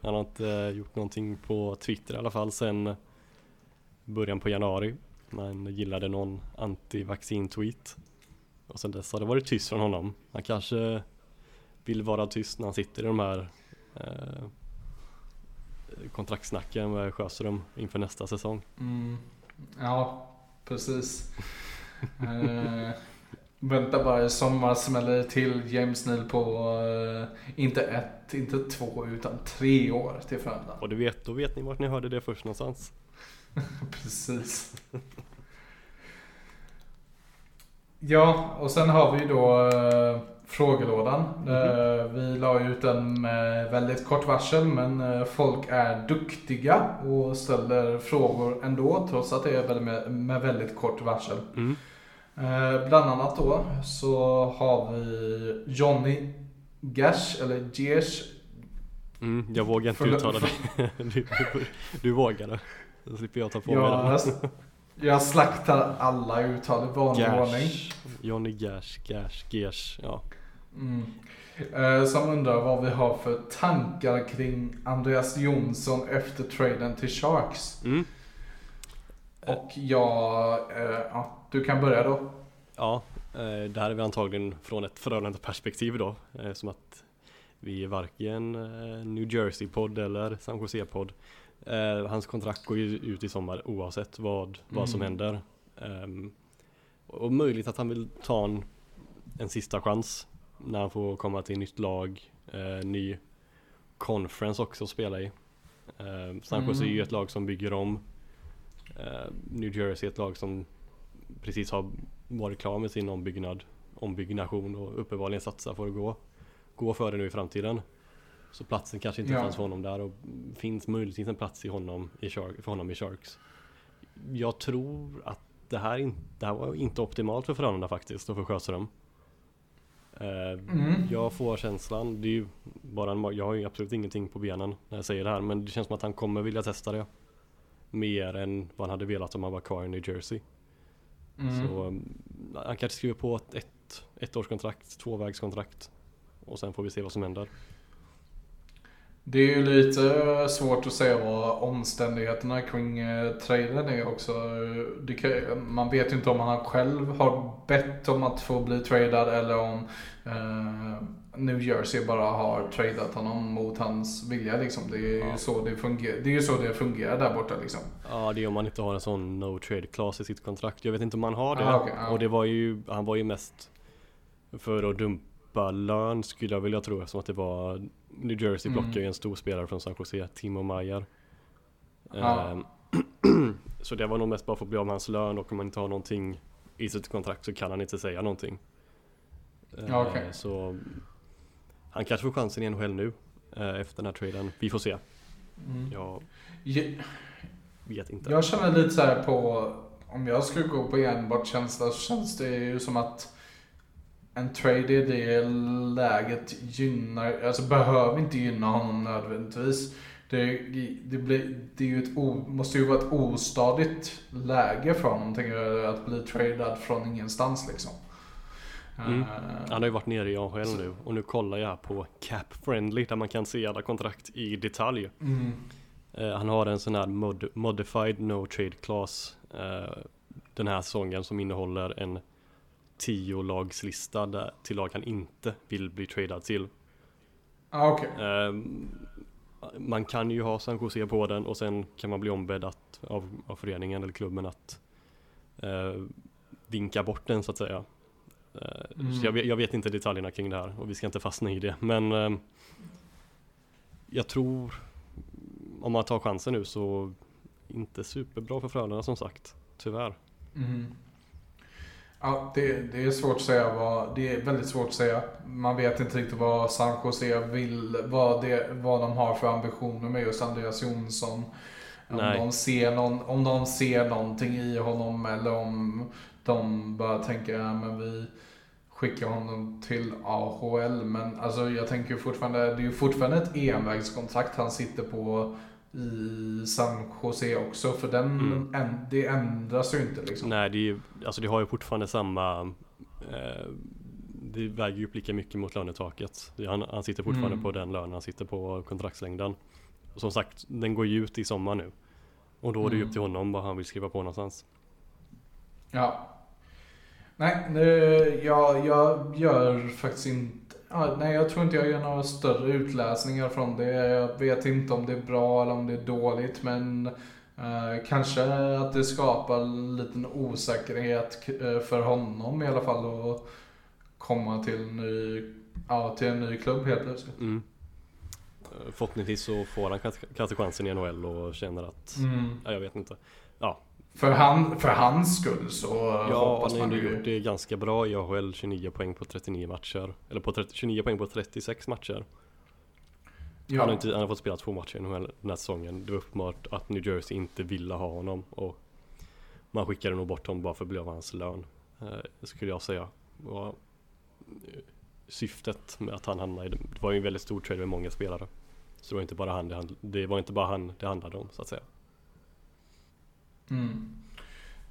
S1: Han har inte eh, gjort någonting på Twitter i alla fall sen början på januari. Man gillade någon anti-vaccin-tweet. Och sen dess har det varit tyst från honom. Han kanske vill vara tyst när han sitter i de här eh, kontraktsnacken med Sjöström inför nästa säsong.
S2: Mm, ja, precis. Eh, vänta bara i sommar smäller det till James Neal på eh, inte ett, inte två utan tre år till Frölunda.
S1: Och det vet, då vet ni vart ni hörde det först någonstans.
S2: Precis. Ja, och sen har vi då eh, frågelådan. Eh, vi la ut den med väldigt kort varsel men eh, folk är duktiga och ställer frågor ändå trots att det är med, med väldigt kort varsel.
S1: Mm.
S2: Eh, bland annat då så har vi Johnny Gash, eller Gesh.
S1: Mm, jag vågar inte
S2: Förlåt,
S1: uttala det. Du, du, du vågar det. Då slipper jag ta på mig den.
S2: jag slaktar alla uttal i vanlig ordning.
S1: Johnny Gash, Gash, Gesh, ja.
S2: Mm. Eh, som undrar vad vi har för tankar kring Andreas Jonsson efter traden till Sharks.
S1: Mm.
S2: Och jag, eh, ja, du kan börja då.
S1: Ja, eh, det här är väl antagligen från ett förhållande perspektiv då. eh, Som att vi är varken eh, New Jersey-podd eller San Jose-podd. Eh, Hans kontrakt går ju ut i sommar oavsett vad, vad som
S2: Mm.
S1: händer. Ehm, Och möjligt att han vill ta en, en sista chans när han får komma till nytt lag, eh, ny conference också att spela i. Eh, San Jose är ju
S2: Mm.
S1: ett lag som bygger om. Eh, New Jersey är ett lag som precis har varit klar med sin ombyggnad, ombyggnation och uppenbarligen satsar för att gå, gå före nu i framtiden. Så platsen kanske inte
S2: Ja.
S1: fanns för honom där och finns möjligtvis en plats i honom i Shark, för honom i Sharks. Jag tror att det här, in, det här var inte optimalt för Frölunda faktiskt och för Sjöström. Eh,
S2: Mm.
S1: Jag får känslan, det är ju bara en, jag har ju absolut ingenting på benen när jag säger det här men det känns som att han kommer vilja testa det. Mer än vad han hade velat om han var kvar i New Jersey.
S2: Mm.
S1: Så um, han kanske skriver på ett, ett, ett årskontrakt, tvåvägskontrakt. Och sen får vi se vad som händer.
S2: Det är ju lite svårt att säga vad omständigheterna kring eh, traden är också. Kan, man vet ju inte om han själv har bett om att få bli tradad eller om eh, New Jersey bara har tradat honom mot hans vilja liksom. Det är ju
S1: Ja.
S2: så det fungerar. Det är ju så det fungerar där borta liksom.
S1: Ja det är om man inte har en sån no trade clause i sitt kontrakt. Jag vet inte om han har det.
S2: Ah, okej, ja.
S1: Och det var ju, han var ju mest för att dumpa lön skulle jag vilja tro eftersom att det var New Jersey
S2: Mm.
S1: plockar ju en stor spelare från San Jose, Timo Meyer.
S2: Ja.
S1: Ehm, så det var nog mest bara för att bli av med hans lön och om man inte har någonting i sitt kontrakt så kan han inte säga någonting.
S2: Ja, okej.
S1: Ehm, Så han kanske får chansen i NHL nu eh, efter den här traden. Vi får se.
S2: Mm.
S1: Jag vet inte.
S2: jag känner lite så här på, om jag skulle gå på enbart känsla så känns det ju som att en trade i det läget gynnar, alltså behöver inte gynna honom nödvändigtvis. Det, det, blir, det är ju ett o, måste ju vara ett ostadigt läge för honom, tänker jag, att bli tradad från ingenstans liksom.
S1: Mm.
S2: Eh,
S1: Han har ju varit nere i AHL nu och nu kollar jag på Cap Friendly där man kan se alla kontrakt i detalj.
S2: mm,
S1: Eh, han har en sån här mod modified no trade clause eh, den här säsongen som innehåller en 10 lagslista där, till lag han inte vill bli tradad till.
S2: ah, okej.
S1: Ehm, man kan ju ha San Jose på den och sen kan man bli ombedd att, av, av föreningen eller klubben att eh, vinka bort den så att säga.
S2: Mm.
S1: Så jag, vet- jag vet inte detaljerna kring det här och vi ska inte fastna i det. Men ehm, jag tror om man tar chansen nu så inte superbra för Frölunda som sagt. Tyvärr.
S2: Mm. Ja, det, det är svårt att säga vad, det är väldigt svårt att säga. Man vet inte riktigt vad San Jose vill, vad, det, vad de har för ambitioner med just Andreas Jonsson. Om de, ser någon, om de ser någonting i honom eller om de bara tänker, ja men vi skickar honom till AHL. Men alltså jag tänker fortfarande, det är ju fortfarande ett envägskontrakt han sitter på i San Jose också. För den, mm. en, det ändras ju inte liksom.
S1: Nej, det, är, alltså det har ju fortfarande samma eh, det väger ju upp lika mycket mot lönetaket. Han, han sitter fortfarande mm. på den lönen, han sitter på kontraktslängden. Och som sagt, den går ju ut i sommar nu. Och då är det ju upp mm. till honom vad han vill skriva på någonstans.
S2: Ja. Nej, jag, jag gör faktiskt inte... Ja, nej, jag tror inte jag gör några större utläsningar från det. Jag vet inte om det är bra eller om det är dåligt, men eh, kanske att det skapar en liten osäkerhet eh, för honom i alla fall. Och, komma till en ny, ja, till en ny klubb helt plötsligt. Mm.
S1: Eh, förhoppningsvis så får han kanske chansen i NHL och känner att,
S2: mm.
S1: ja, jag vet inte. Ja.
S2: För, han, för hans skull så
S1: ja, hoppas man ju. Ja, han gjort det ganska bra i AHL, 29 poäng på 39 matcher. Eller på 30, 29 poäng på 36 matcher. Ja. Han, har inte, han har fått spela två matcher den här säsongen. Det var uppenbart att New Jersey inte ville ha honom. Och man skickade nog bort honom bara för att bli av hans lön. Eh, skulle jag säga. Och syftet med att han hamnade i det. Det var ju en väldigt stor trade med många spelare. Så det var inte bara han det, handl det, var inte bara han det handlade om så att säga.
S2: Mm.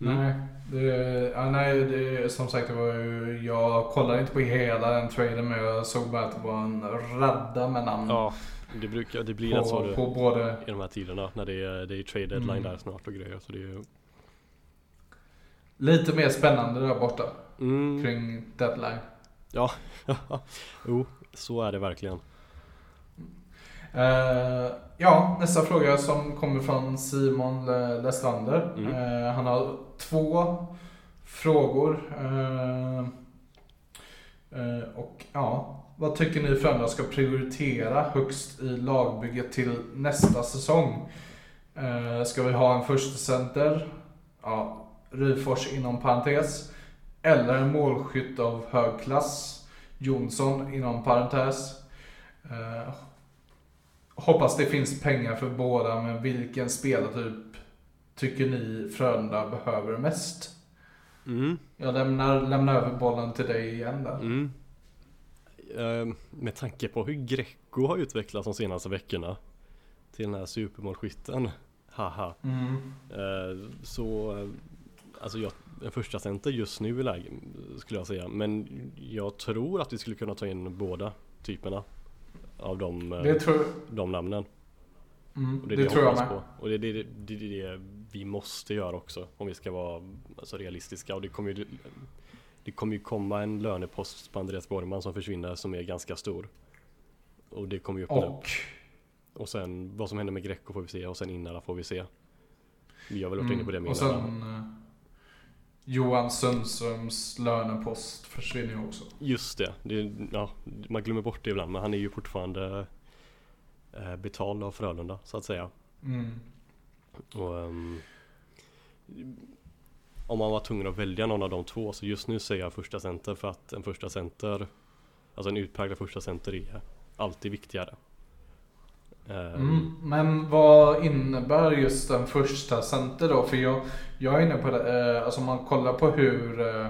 S2: Mm. Nej, det, ja, nej det, som sagt det var ju, jag kollade inte på hela den traden men jag såg bara att det var en radda med namn.
S1: Ja, det brukar, det blir på, så det, på både... i de här tiderna när det är, det är trade deadline mm. där snart och grejer. Så det är.
S2: Lite mer spännande där borta. Mm. Kring deadline.
S1: Ja, jo, så är det verkligen.
S2: Uh, ja, nästa fråga som kommer från Simon Leslander. Mm. Uh, han har två frågor. Uh, och ja, vad tycker ni Frölunda ska prioritera högst i lagbygget till nästa säsong? ska vi ha en första center? Ja, Ryfors inom parentes. Eller en målskytt av hög klass. Jonsson inom parentes. Hoppas det finns pengar för båda, men vilken spelartyp tycker ni Frölunda behöver mest? Mm. Jag lämnar, lämnar över bollen till dig igen där.
S1: Mm. Uh, med tanke på hur Greco har utvecklats de senaste veckorna till den här supermålskytten. Haha. Mm. Uh, så, alltså jag en första center just nu i läge, skulle jag säga. Men jag tror att vi skulle kunna ta in båda typerna av de,
S2: det tror...
S1: de namnen.
S2: Mm, det, det, det tror jag med. På.
S1: Och det är det, det, det, vi måste göra också om vi ska vara alltså, realistiska. Och det kommer ju det kommer ju komma en lönepost på Andreas Borgman som försvinner som är ganska stor. Och det kommer ju öppna och. upp. Och sen vad som händer med Greco får vi se och sen Innala får vi se. Vi har väl varit mm, inne på det med
S2: och sen, Johan Sundströms lönepost försvinner ju också.
S1: Just det, det ja, man glömmer bort det ibland men han är ju fortfarande eh, betald av Frölunda så att säga.
S2: Mm.
S1: Och, um, om man var tvungen att välja någon av de två så just nu säger jag första center för att en första center Alltså en utpräglad första center är alltid viktigare.
S2: Mm, ehm. men vad innebär just den första center då? För jag, jag är inne på det, eh, alltså om man kollar på hur eh,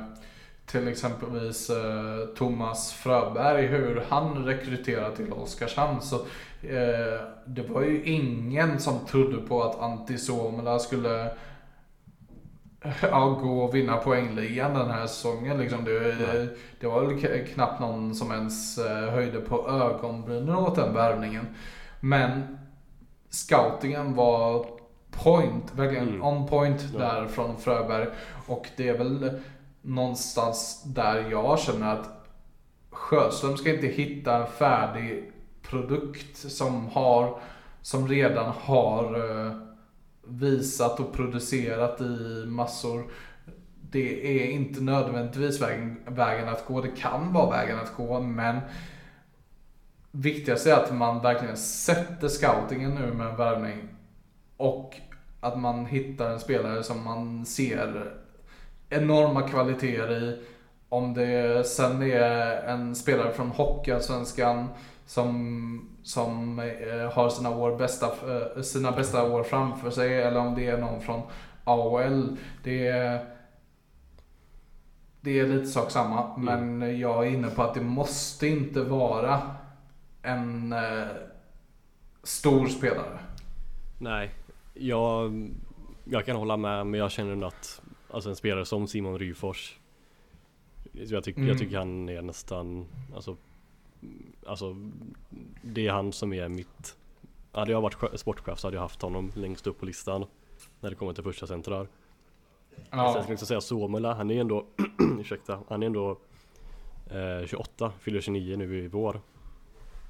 S2: till exempelvis eh, Thomas Fröberg, hur han rekryterade till Oskarshamn. Så det var ju ingen som trodde på att Antti Suomela skulle ja, gå och vinna poängligan den här säsongen. Liksom. Det, det var väl knappt någon som ens höjde på ögonbrynen åt den värvningen. Men scoutingen var point, verkligen mm. on point ja. där från Fröberg. Och det är väl någonstans där jag känner att Sjöström ska inte hitta en färdig produkt som har som redan har eh, visat och producerat i massor. Det är inte nödvändigtvis vägen, vägen att gå. Det kan vara vägen att gå men viktigast är att man verkligen sätter scoutingen nu med en värvning. Och att man hittar en spelare som man ser enorma kvaliteter i. Om det sen är en spelare från Hockeyallsvenskan som, som eh, har sina, år bästa, eh, sina bästa år framför sig eller om det är någon från AHL. Det är, det är lite sak samma. Mm. Men jag är inne på att det måste inte vara en eh, stor spelare.
S1: Nej, jag, jag kan hålla med men jag känner att alltså en spelare som Simon Ryfors jag, tyck, mm. jag tycker han är nästan alltså, alltså det är han som är mitt Hade jag varit sportchef så hade jag haft honom längst upp på listan När det kommer till första centrar ja. Sen ska jag också säga Suomela, han är ändå Ursäkta, han är ändå eh, 28, fyller 29 nu i vår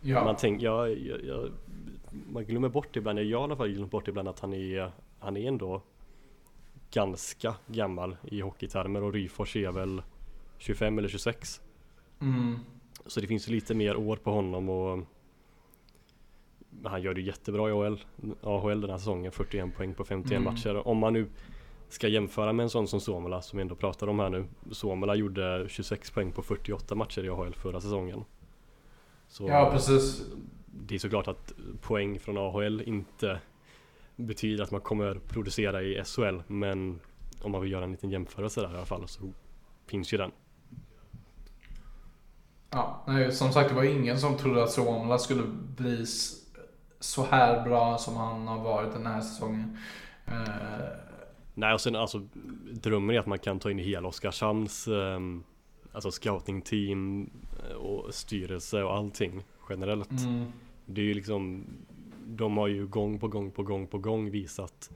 S1: Ja. Man tänker, jag, jag, jag, man glömmer bort ibland, jag i alla fall glömt bort ibland att han är, han är ändå ganska gammal i hockeytermer och Ryfors är väl 25 eller 26. Mm. Så det finns lite mer år på honom och han gör det jättebra i AHL, AHL den här säsongen, 41 poäng på 51 mm. matcher. Om man nu ska jämföra med en sån som Suomela som vi ändå pratar om här nu. Suomela gjorde 26 poäng på 48 matcher i AHL förra säsongen.
S2: Så ja, precis.
S1: Det är såklart att poäng från AHL inte betyder att man kommer producera i SHL. Men om man vill göra en liten jämförelse där i alla fall så finns ju den.
S2: Ja, nej, som sagt det var ingen som trodde att Suomela skulle bli så här bra som han har varit den här säsongen. Uh...
S1: Nej och sen alltså drömmen är att man kan ta in hela Oskarshamns um, Alltså scouting team eh, och styrelse och allting generellt. Mm. Det är ju liksom De har ju gång på gång på gång på gång visat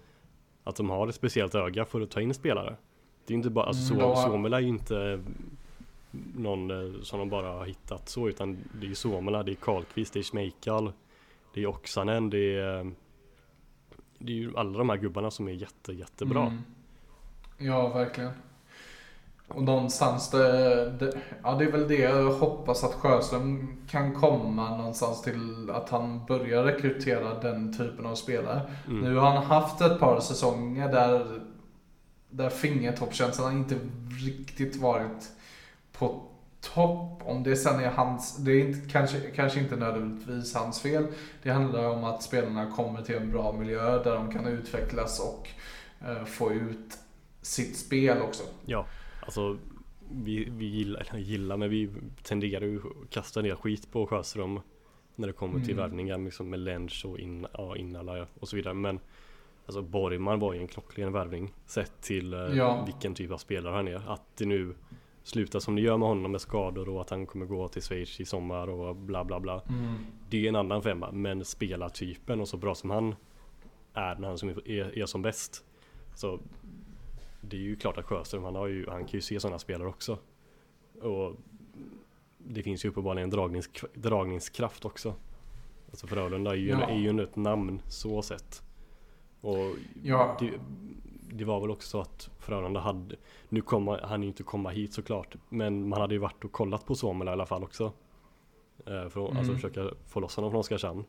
S1: Att de har ett speciellt öga för att ta in spelare. Det är inte bara, alltså mm, Suomela är ju inte någon eh, som de bara har hittat så utan det är ju Suomela, det är Karlqvist, det är Schmeichel, det är Oksanen, det är Det är ju alla de här gubbarna som är jätte jättebra. Mm.
S2: Ja, verkligen. Och någonstans det, det, ja det är väl det jag hoppas att Sjöström kan komma någonstans till att han börjar rekrytera den typen av spelare. Mm. Nu har han haft ett par säsonger där, där fingertoppkänslan inte riktigt varit på topp. Om det sen är hans, det är inte, kanske, kanske inte nödvändigtvis hans fel. Det handlar om att spelarna kommer till en bra miljö där de kan utvecklas och uh, få ut sitt spel också.
S1: Ja. Alltså vi, vi gillar, gillar, men vi tenderar ju att kasta ner skit på Sjöström när det kommer till mm. värvningar liksom med Lench och in, ja, Innala och så vidare. Men alltså Borgman var ju en klockren värvning sett till eh, ja. vilken typ av spelare han är. Att det nu slutar som det gör med honom med skador och att han kommer gå till Schweiz i sommar och bla bla bla. Mm. Det är en annan femma. Men spelartypen och så bra som han är när han är, är som bäst. Så det är ju klart att Sjöström, han, har ju, han kan ju se sådana spelare också. Och det finns ju uppenbarligen dragnings, dragningskraft också. Alltså Frölunda är ju, ja. är ju ett namn så sett. Och ja. det, det, var väl också så att Frölunda hade, nu kommer han ju inte komma hit såklart, men man hade ju varit och kollat på Suomela i alla fall också. Eh, för att alltså mm. alltså försöka få loss honom från Oskarshamn.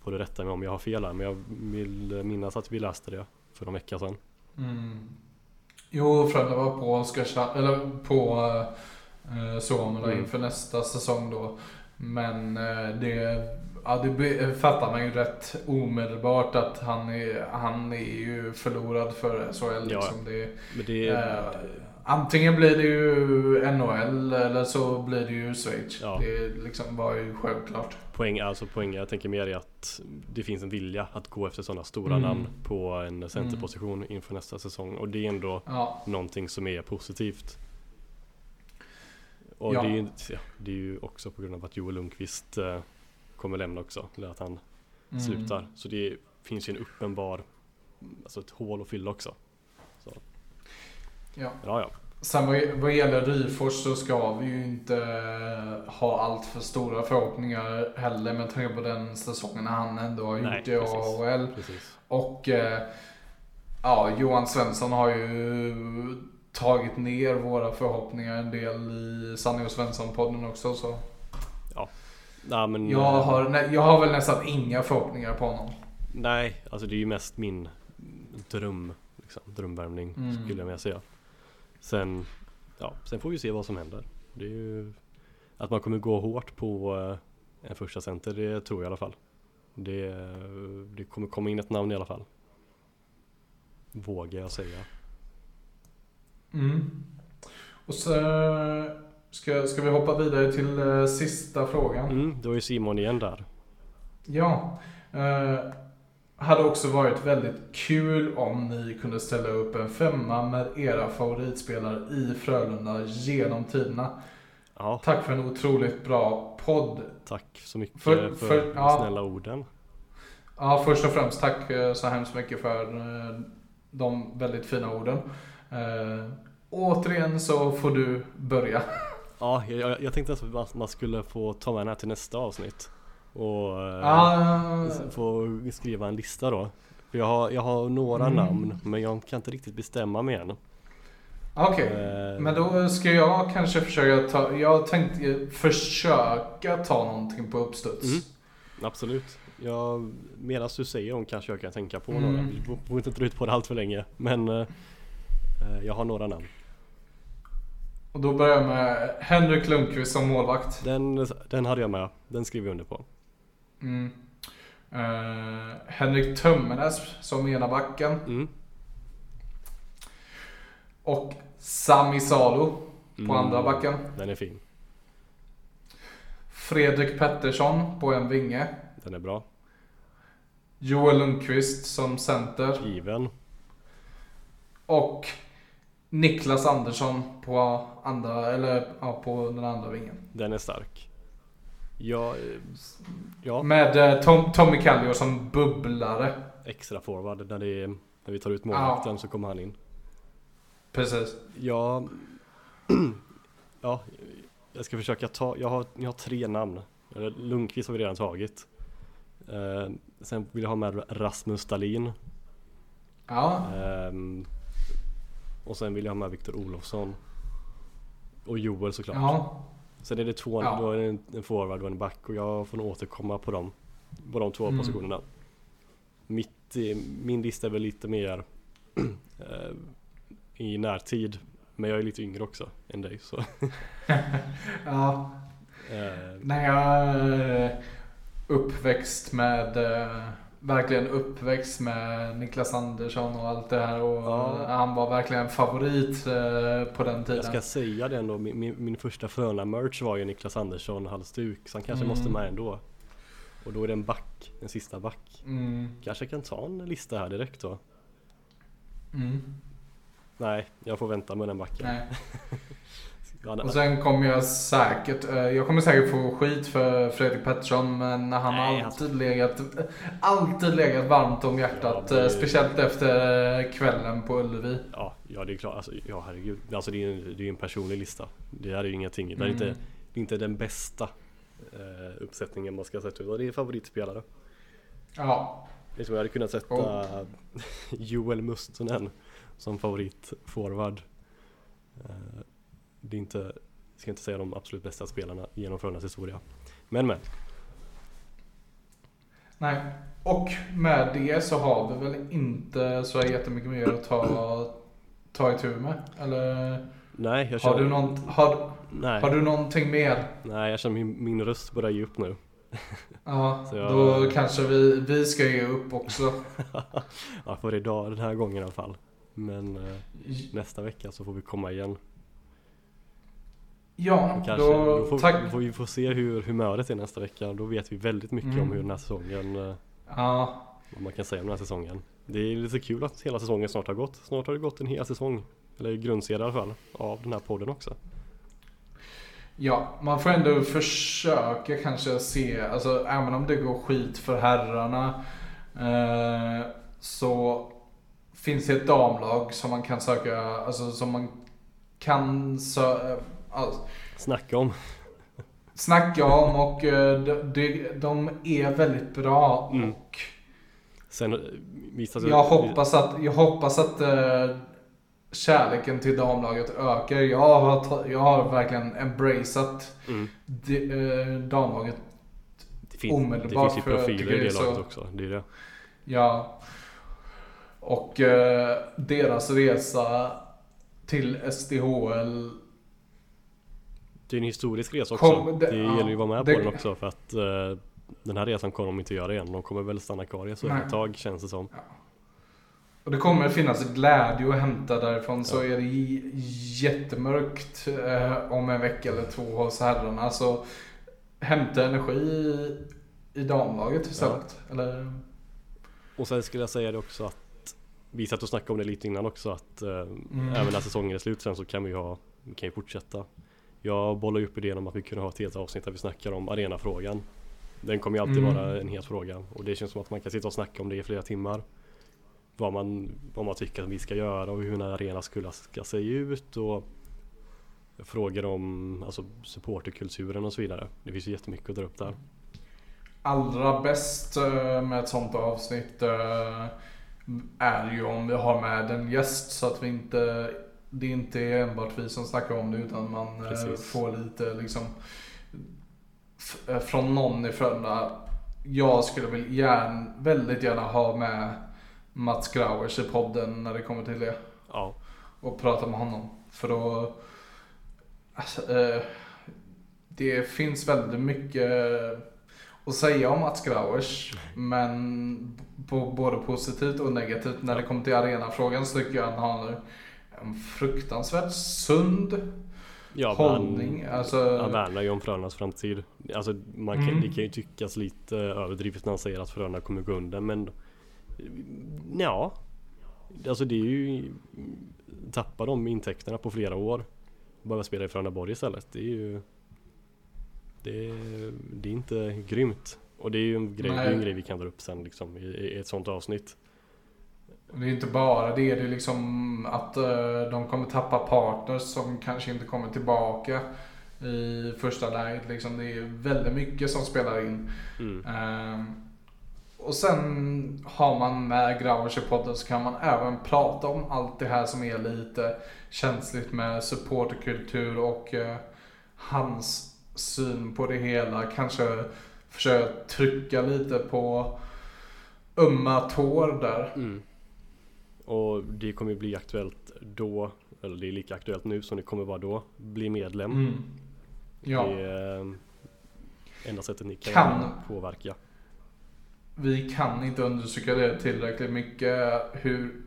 S1: Får du rätta mig om jag har fel här, men jag vill minnas att vi läste det för en vecka sedan. Mm.
S2: Jo, Frölunda var på Oskarshamn, eller på eh, Suomela mm. inför nästa säsong då. Men eh, det, ja, det fattar man ju rätt omedelbart att han är, han är ju förlorad för SHL. Ja, liksom. det, men det, eh, Antingen blir det ju NHL eller så blir det ju Schweiz. Ja. Det liksom var ju självklart.
S1: Poäng, alltså poäng, jag tänker mer i att det finns en vilja att gå efter sådana stora mm. namn på en centerposition mm. inför nästa säsong. Och det är ändå ja. någonting som är positivt. Och ja. det, är, ja, det är ju också på grund av att Joel Lundqvist eh, kommer lämna också. Eller att han mm. slutar. Så det finns ju en uppenbar, alltså ett hål att fylla också. Så.
S2: Ja. ja, ja. Sen vad, vad gäller Ryfors så ska vi ju inte ha allt för stora förhoppningar heller med tanke på den säsongen han ändå har gjort i AHL. Och eh, ja, Johan Svensson har ju tagit ner våra förhoppningar en del i Sanny och Svensson-podden också. Så.
S1: Ja. Nej, men,
S2: jag, har, jag har väl nästan inga förhoppningar på honom.
S1: Nej, alltså det är ju mest min dröm, liksom, drömvärmning mm. skulle jag vilja säga. Sen, ja, sen får vi se vad som händer. Det är ju att man kommer gå hårt på en första center, det tror jag i alla fall. Det, det kommer komma in ett namn i alla fall. Vågar jag säga.
S2: Mm. Och så ska, ska vi hoppa vidare till uh, sista frågan.
S1: Mm, då är Simon igen där.
S2: Ja. Uh, hade också varit väldigt kul om ni kunde ställa upp en femma med era favoritspelare i Frölunda genom tiderna.
S1: Ja.
S2: Tack för en otroligt bra podd.
S1: Tack så mycket för, för, för ja. snälla orden.
S2: Ja, först och främst tack eh, så hemskt mycket för eh, de väldigt fina orden. Äh, återigen så får du börja.
S1: Ja, jag, jag tänkte att man skulle få ta med den här till nästa avsnitt. Och
S2: ah.
S1: få skriva en lista då. För jag har, jag har några mm. namn men jag kan inte riktigt bestämma mig än.
S2: Okej, okay. uh, men då ska jag kanske försöka ta, jag tänkte försöka ta någonting på uppstuds. Mm.
S1: Absolut. Jag, medan du säger dem kanske jag kan tänka på mm. några. Vi får inte dra ut på det allt för länge. Men uh, jag har några namn.
S2: Och då börjar jag med Henrik Lundqvist som målvakt.
S1: Den, den hade jag med. Den skriver jag under på.
S2: Mm. Uh, Henrik Tömmernes som ena backen.
S1: Mm.
S2: Och Sami Salo på mm. andra backen.
S1: Den är fin.
S2: Fredrik Pettersson på en vinge.
S1: Den är bra.
S2: Joel Lundqvist som center.
S1: Given.
S2: Och Niklas Andersson på andra, eller ja, på den andra vingen.
S1: Den är stark. Ja, ja.
S2: Med eh, Tom, Tommy Kallio som bubblare.
S1: Extra forward. När, det, när vi tar ut målvakten ja. så kommer han in.
S2: Precis.
S1: Ja, ja, jag ska försöka ta, jag har, jag har tre namn. Lundqvist har vi redan tagit. Eh, sen vill jag ha med Rasmus Stalin.
S2: Ja.
S1: Eh, och sen vill jag ha med Viktor Olofsson. Och Joel såklart.
S2: Ja.
S1: Sen är det två, ja. då är det en, en forward och en back och jag får nog återkomma på dem. På de två mm. positionerna. Mitt, min lista är väl lite mer eh, i närtid. Men jag är lite yngre också än dig så.
S2: ja. Uh, När jag är uppväxt med uh, verkligen uppväxt med Niklas Andersson och allt det här och ja. han var verkligen en favorit uh, på den tiden.
S1: Jag ska säga det ändå, min, min, min första Frölunda-merch var ju Niklas Andersson halsduk så han kanske mm. måste med ändå. Och då är det en back, en sista back.
S2: Mm.
S1: Kanske kan ta en lista här direkt då.
S2: Mm.
S1: Nej, jag får vänta med den backen.
S2: Och sen kommer jag säkert, eh, jag kommer säkert få skit för Fredrik Pettersson men han har alltid legat, alltid legat varmt om hjärtat. Ja, det... Speciellt efter kvällen på Ullevi.
S1: Ja, ja det är klart. Alltså, ja herregud. Alltså det är ju det är en personlig lista. Det här är ju ingenting. Det, är inte, mm. det är inte den bästa eh, uppsättningen man ska sätta ut. Det är favoritspelare.
S2: Ja.
S1: Det är som jag hade kunnat sätta oh. Joel Mustonen som favoritforward. Eh, det är inte, jag ska inte säga de absolut bästa spelarna genom Frölundas historia. Men men.
S2: Nej, och med det så har vi väl inte så jättemycket mer att ta, ta itu med? Eller?
S1: Nej, jag känner...
S2: Har du, någon, har, Nej. har du någonting mer?
S1: Nej, jag känner min, min röst börjar ge upp nu.
S2: Ja, jag... då kanske vi, vi ska ge upp också.
S1: ja, för idag, den här gången i alla fall. Men eh, nästa vecka så får vi komma igen.
S2: Ja,
S1: Kanske, då, då får, tack. Får vi får se hur humöret är nästa vecka. Då vet vi väldigt mycket mm. om hur den här säsongen eh,
S2: Ja
S1: Vad man kan säga om den här säsongen Det är lite kul att hela säsongen snart har gått Snart har det gått en hel säsong Eller grundserie i alla fall Av den här podden också
S2: Ja, man får ändå försöka kanske se, alltså även om det går skit för herrarna eh, Så finns det ett damlag som man kan söka, alltså som man kan söka Alltså,
S1: snacka om.
S2: Snacka om och eh, de, de, är väldigt bra. Mm. Och
S1: Sen eh, visar
S2: jag, hoppas att, jag hoppas att uh, kärleken till damlaget ökar. Jag har, jag har verkligen embraceat mm. de, uh, damlaget
S1: det finns, omedelbart. Det finns ju profiler i det så, laget också. Det är det.
S2: Ja. Och uh, deras resa till SDHL
S1: Det är en historisk resa också.
S2: Kom,
S1: det, det ja, gäller ju att vara med
S2: det,
S1: på den också för att uh, den här resan kommer de inte göra igen. De kommer väl stanna kvar i SHL ett tag känns det som. Ja.
S2: Och det kommer finnas glädje att hämta därifrån. Ja. Så är det jättemörkt eh, om en vecka eller två hos herrarna. Alltså hämta energi i, i damlaget istället. Ja. Eller...
S1: Och sen skulle jag säga det också att vi satt och snackade om det lite innan också att eh, mm. även när säsongen är slut sen så kan vi ha, vi kan ju fortsätta. Jag bollar ju upp idén om att vi kunde ha ett helt avsnitt där vi snackar om arenafrågan. Den kommer ju alltid mm. vara en het fråga och det känns som att man kan sitta och snacka om det i flera timmar. Vad man, vad man tycker att vi ska göra och hur en arena skulle ska se ut och frågor om alltså, supporterkulturen och så vidare. Det finns ju jättemycket att dra upp där.
S2: Allra bäst eh, med ett sånt avsnitt eh, är ju om vi har med en gäst så att vi inte det är inte enbart vi som snackar om det utan man eh, Precis. får lite liksom från någon i Frölunda. Jag skulle väl gärna, väldigt gärna ha med Mats Grauers i podden när det kommer till det.
S1: Ja.
S2: Och prata med honom. För då Alltså, eh, det finns väldigt mycket att säga om Mats Grauers. Men på både positivt och negativt. När det kommer till arenafrågan så tycker jag att han har en fruktansvärt sund ja, hållning.
S1: Han, alltså, han värnar ju om Frölundas framtid. Alltså, man kan, mm. Det kan ju tyckas lite överdrivet när han säger att Frölunda kommer gå under. Men ja, alltså det är ju tappa de intäkterna på flera år behöva spela i Frölundaborg istället. Det är ju det är, det är inte grymt. Och det är ju en grej, en grej vi kan dra upp sen liksom, i, i ett sånt avsnitt.
S2: Det är inte bara det, det är liksom att uh, de kommer tappa partners som kanske inte kommer tillbaka i första läget. Liksom. Det är väldigt mycket som spelar in. Mm. Uh, och sen har man med Grauers i podden så kan man även prata om allt det här som är lite känsligt med supporterkultur och uh, hans syn på det hela. Kanske försöka trycka lite på ömma tår där.
S1: Mm. Och det kommer bli aktuellt då, eller det är lika aktuellt nu som det kommer vara då, bli medlem. Mm.
S2: Ja.
S1: Det är eh, enda sättet ni kan, kan påverka
S2: vi kan inte undersöka det tillräckligt mycket hur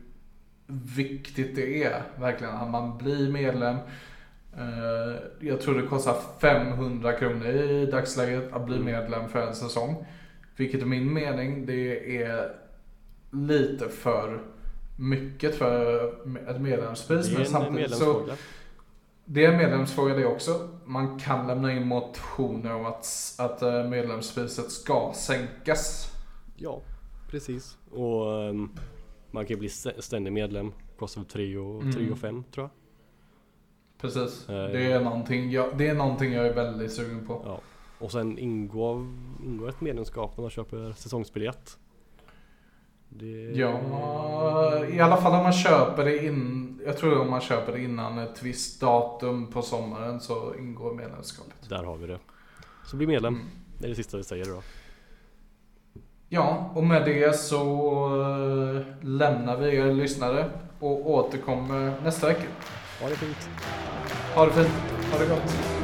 S2: viktigt det är verkligen att man blir medlem. Eh, jag tror det kostar 500 kronor i dagsläget att bli medlem för en säsong. Vilket i min mening det är lite för mycket för ett medlemspris.
S1: Det men medlemsfråga. Så,
S2: det är en medlemsfråga det också. Man kan lämna in motioner om att, att eh, medlemspriset ska sänkas.
S1: Ja, precis. Och um, man kan ju bli ständig medlem. Kostar 3 och, mm. och 5 tror jag.
S2: Precis. Uh, det, är någonting jag, det är någonting jag är väldigt sugen på.
S1: Ja. Och sen ingår, ingår ett medlemskap när man köper säsongsbiljett.
S2: Det... Ja, i alla fall om man köper det in. Jag tror om man köper det innan ett visst datum på sommaren så ingår medlemskapet.
S1: Där har vi det. Så bli medlem. Mm. Det är det sista vi säger då.
S2: Ja, och med det så eh, lämnar vi er lyssnare och återkommer nästa vecka.
S1: Ha det fint.
S2: Ha det fint. Ha det gott.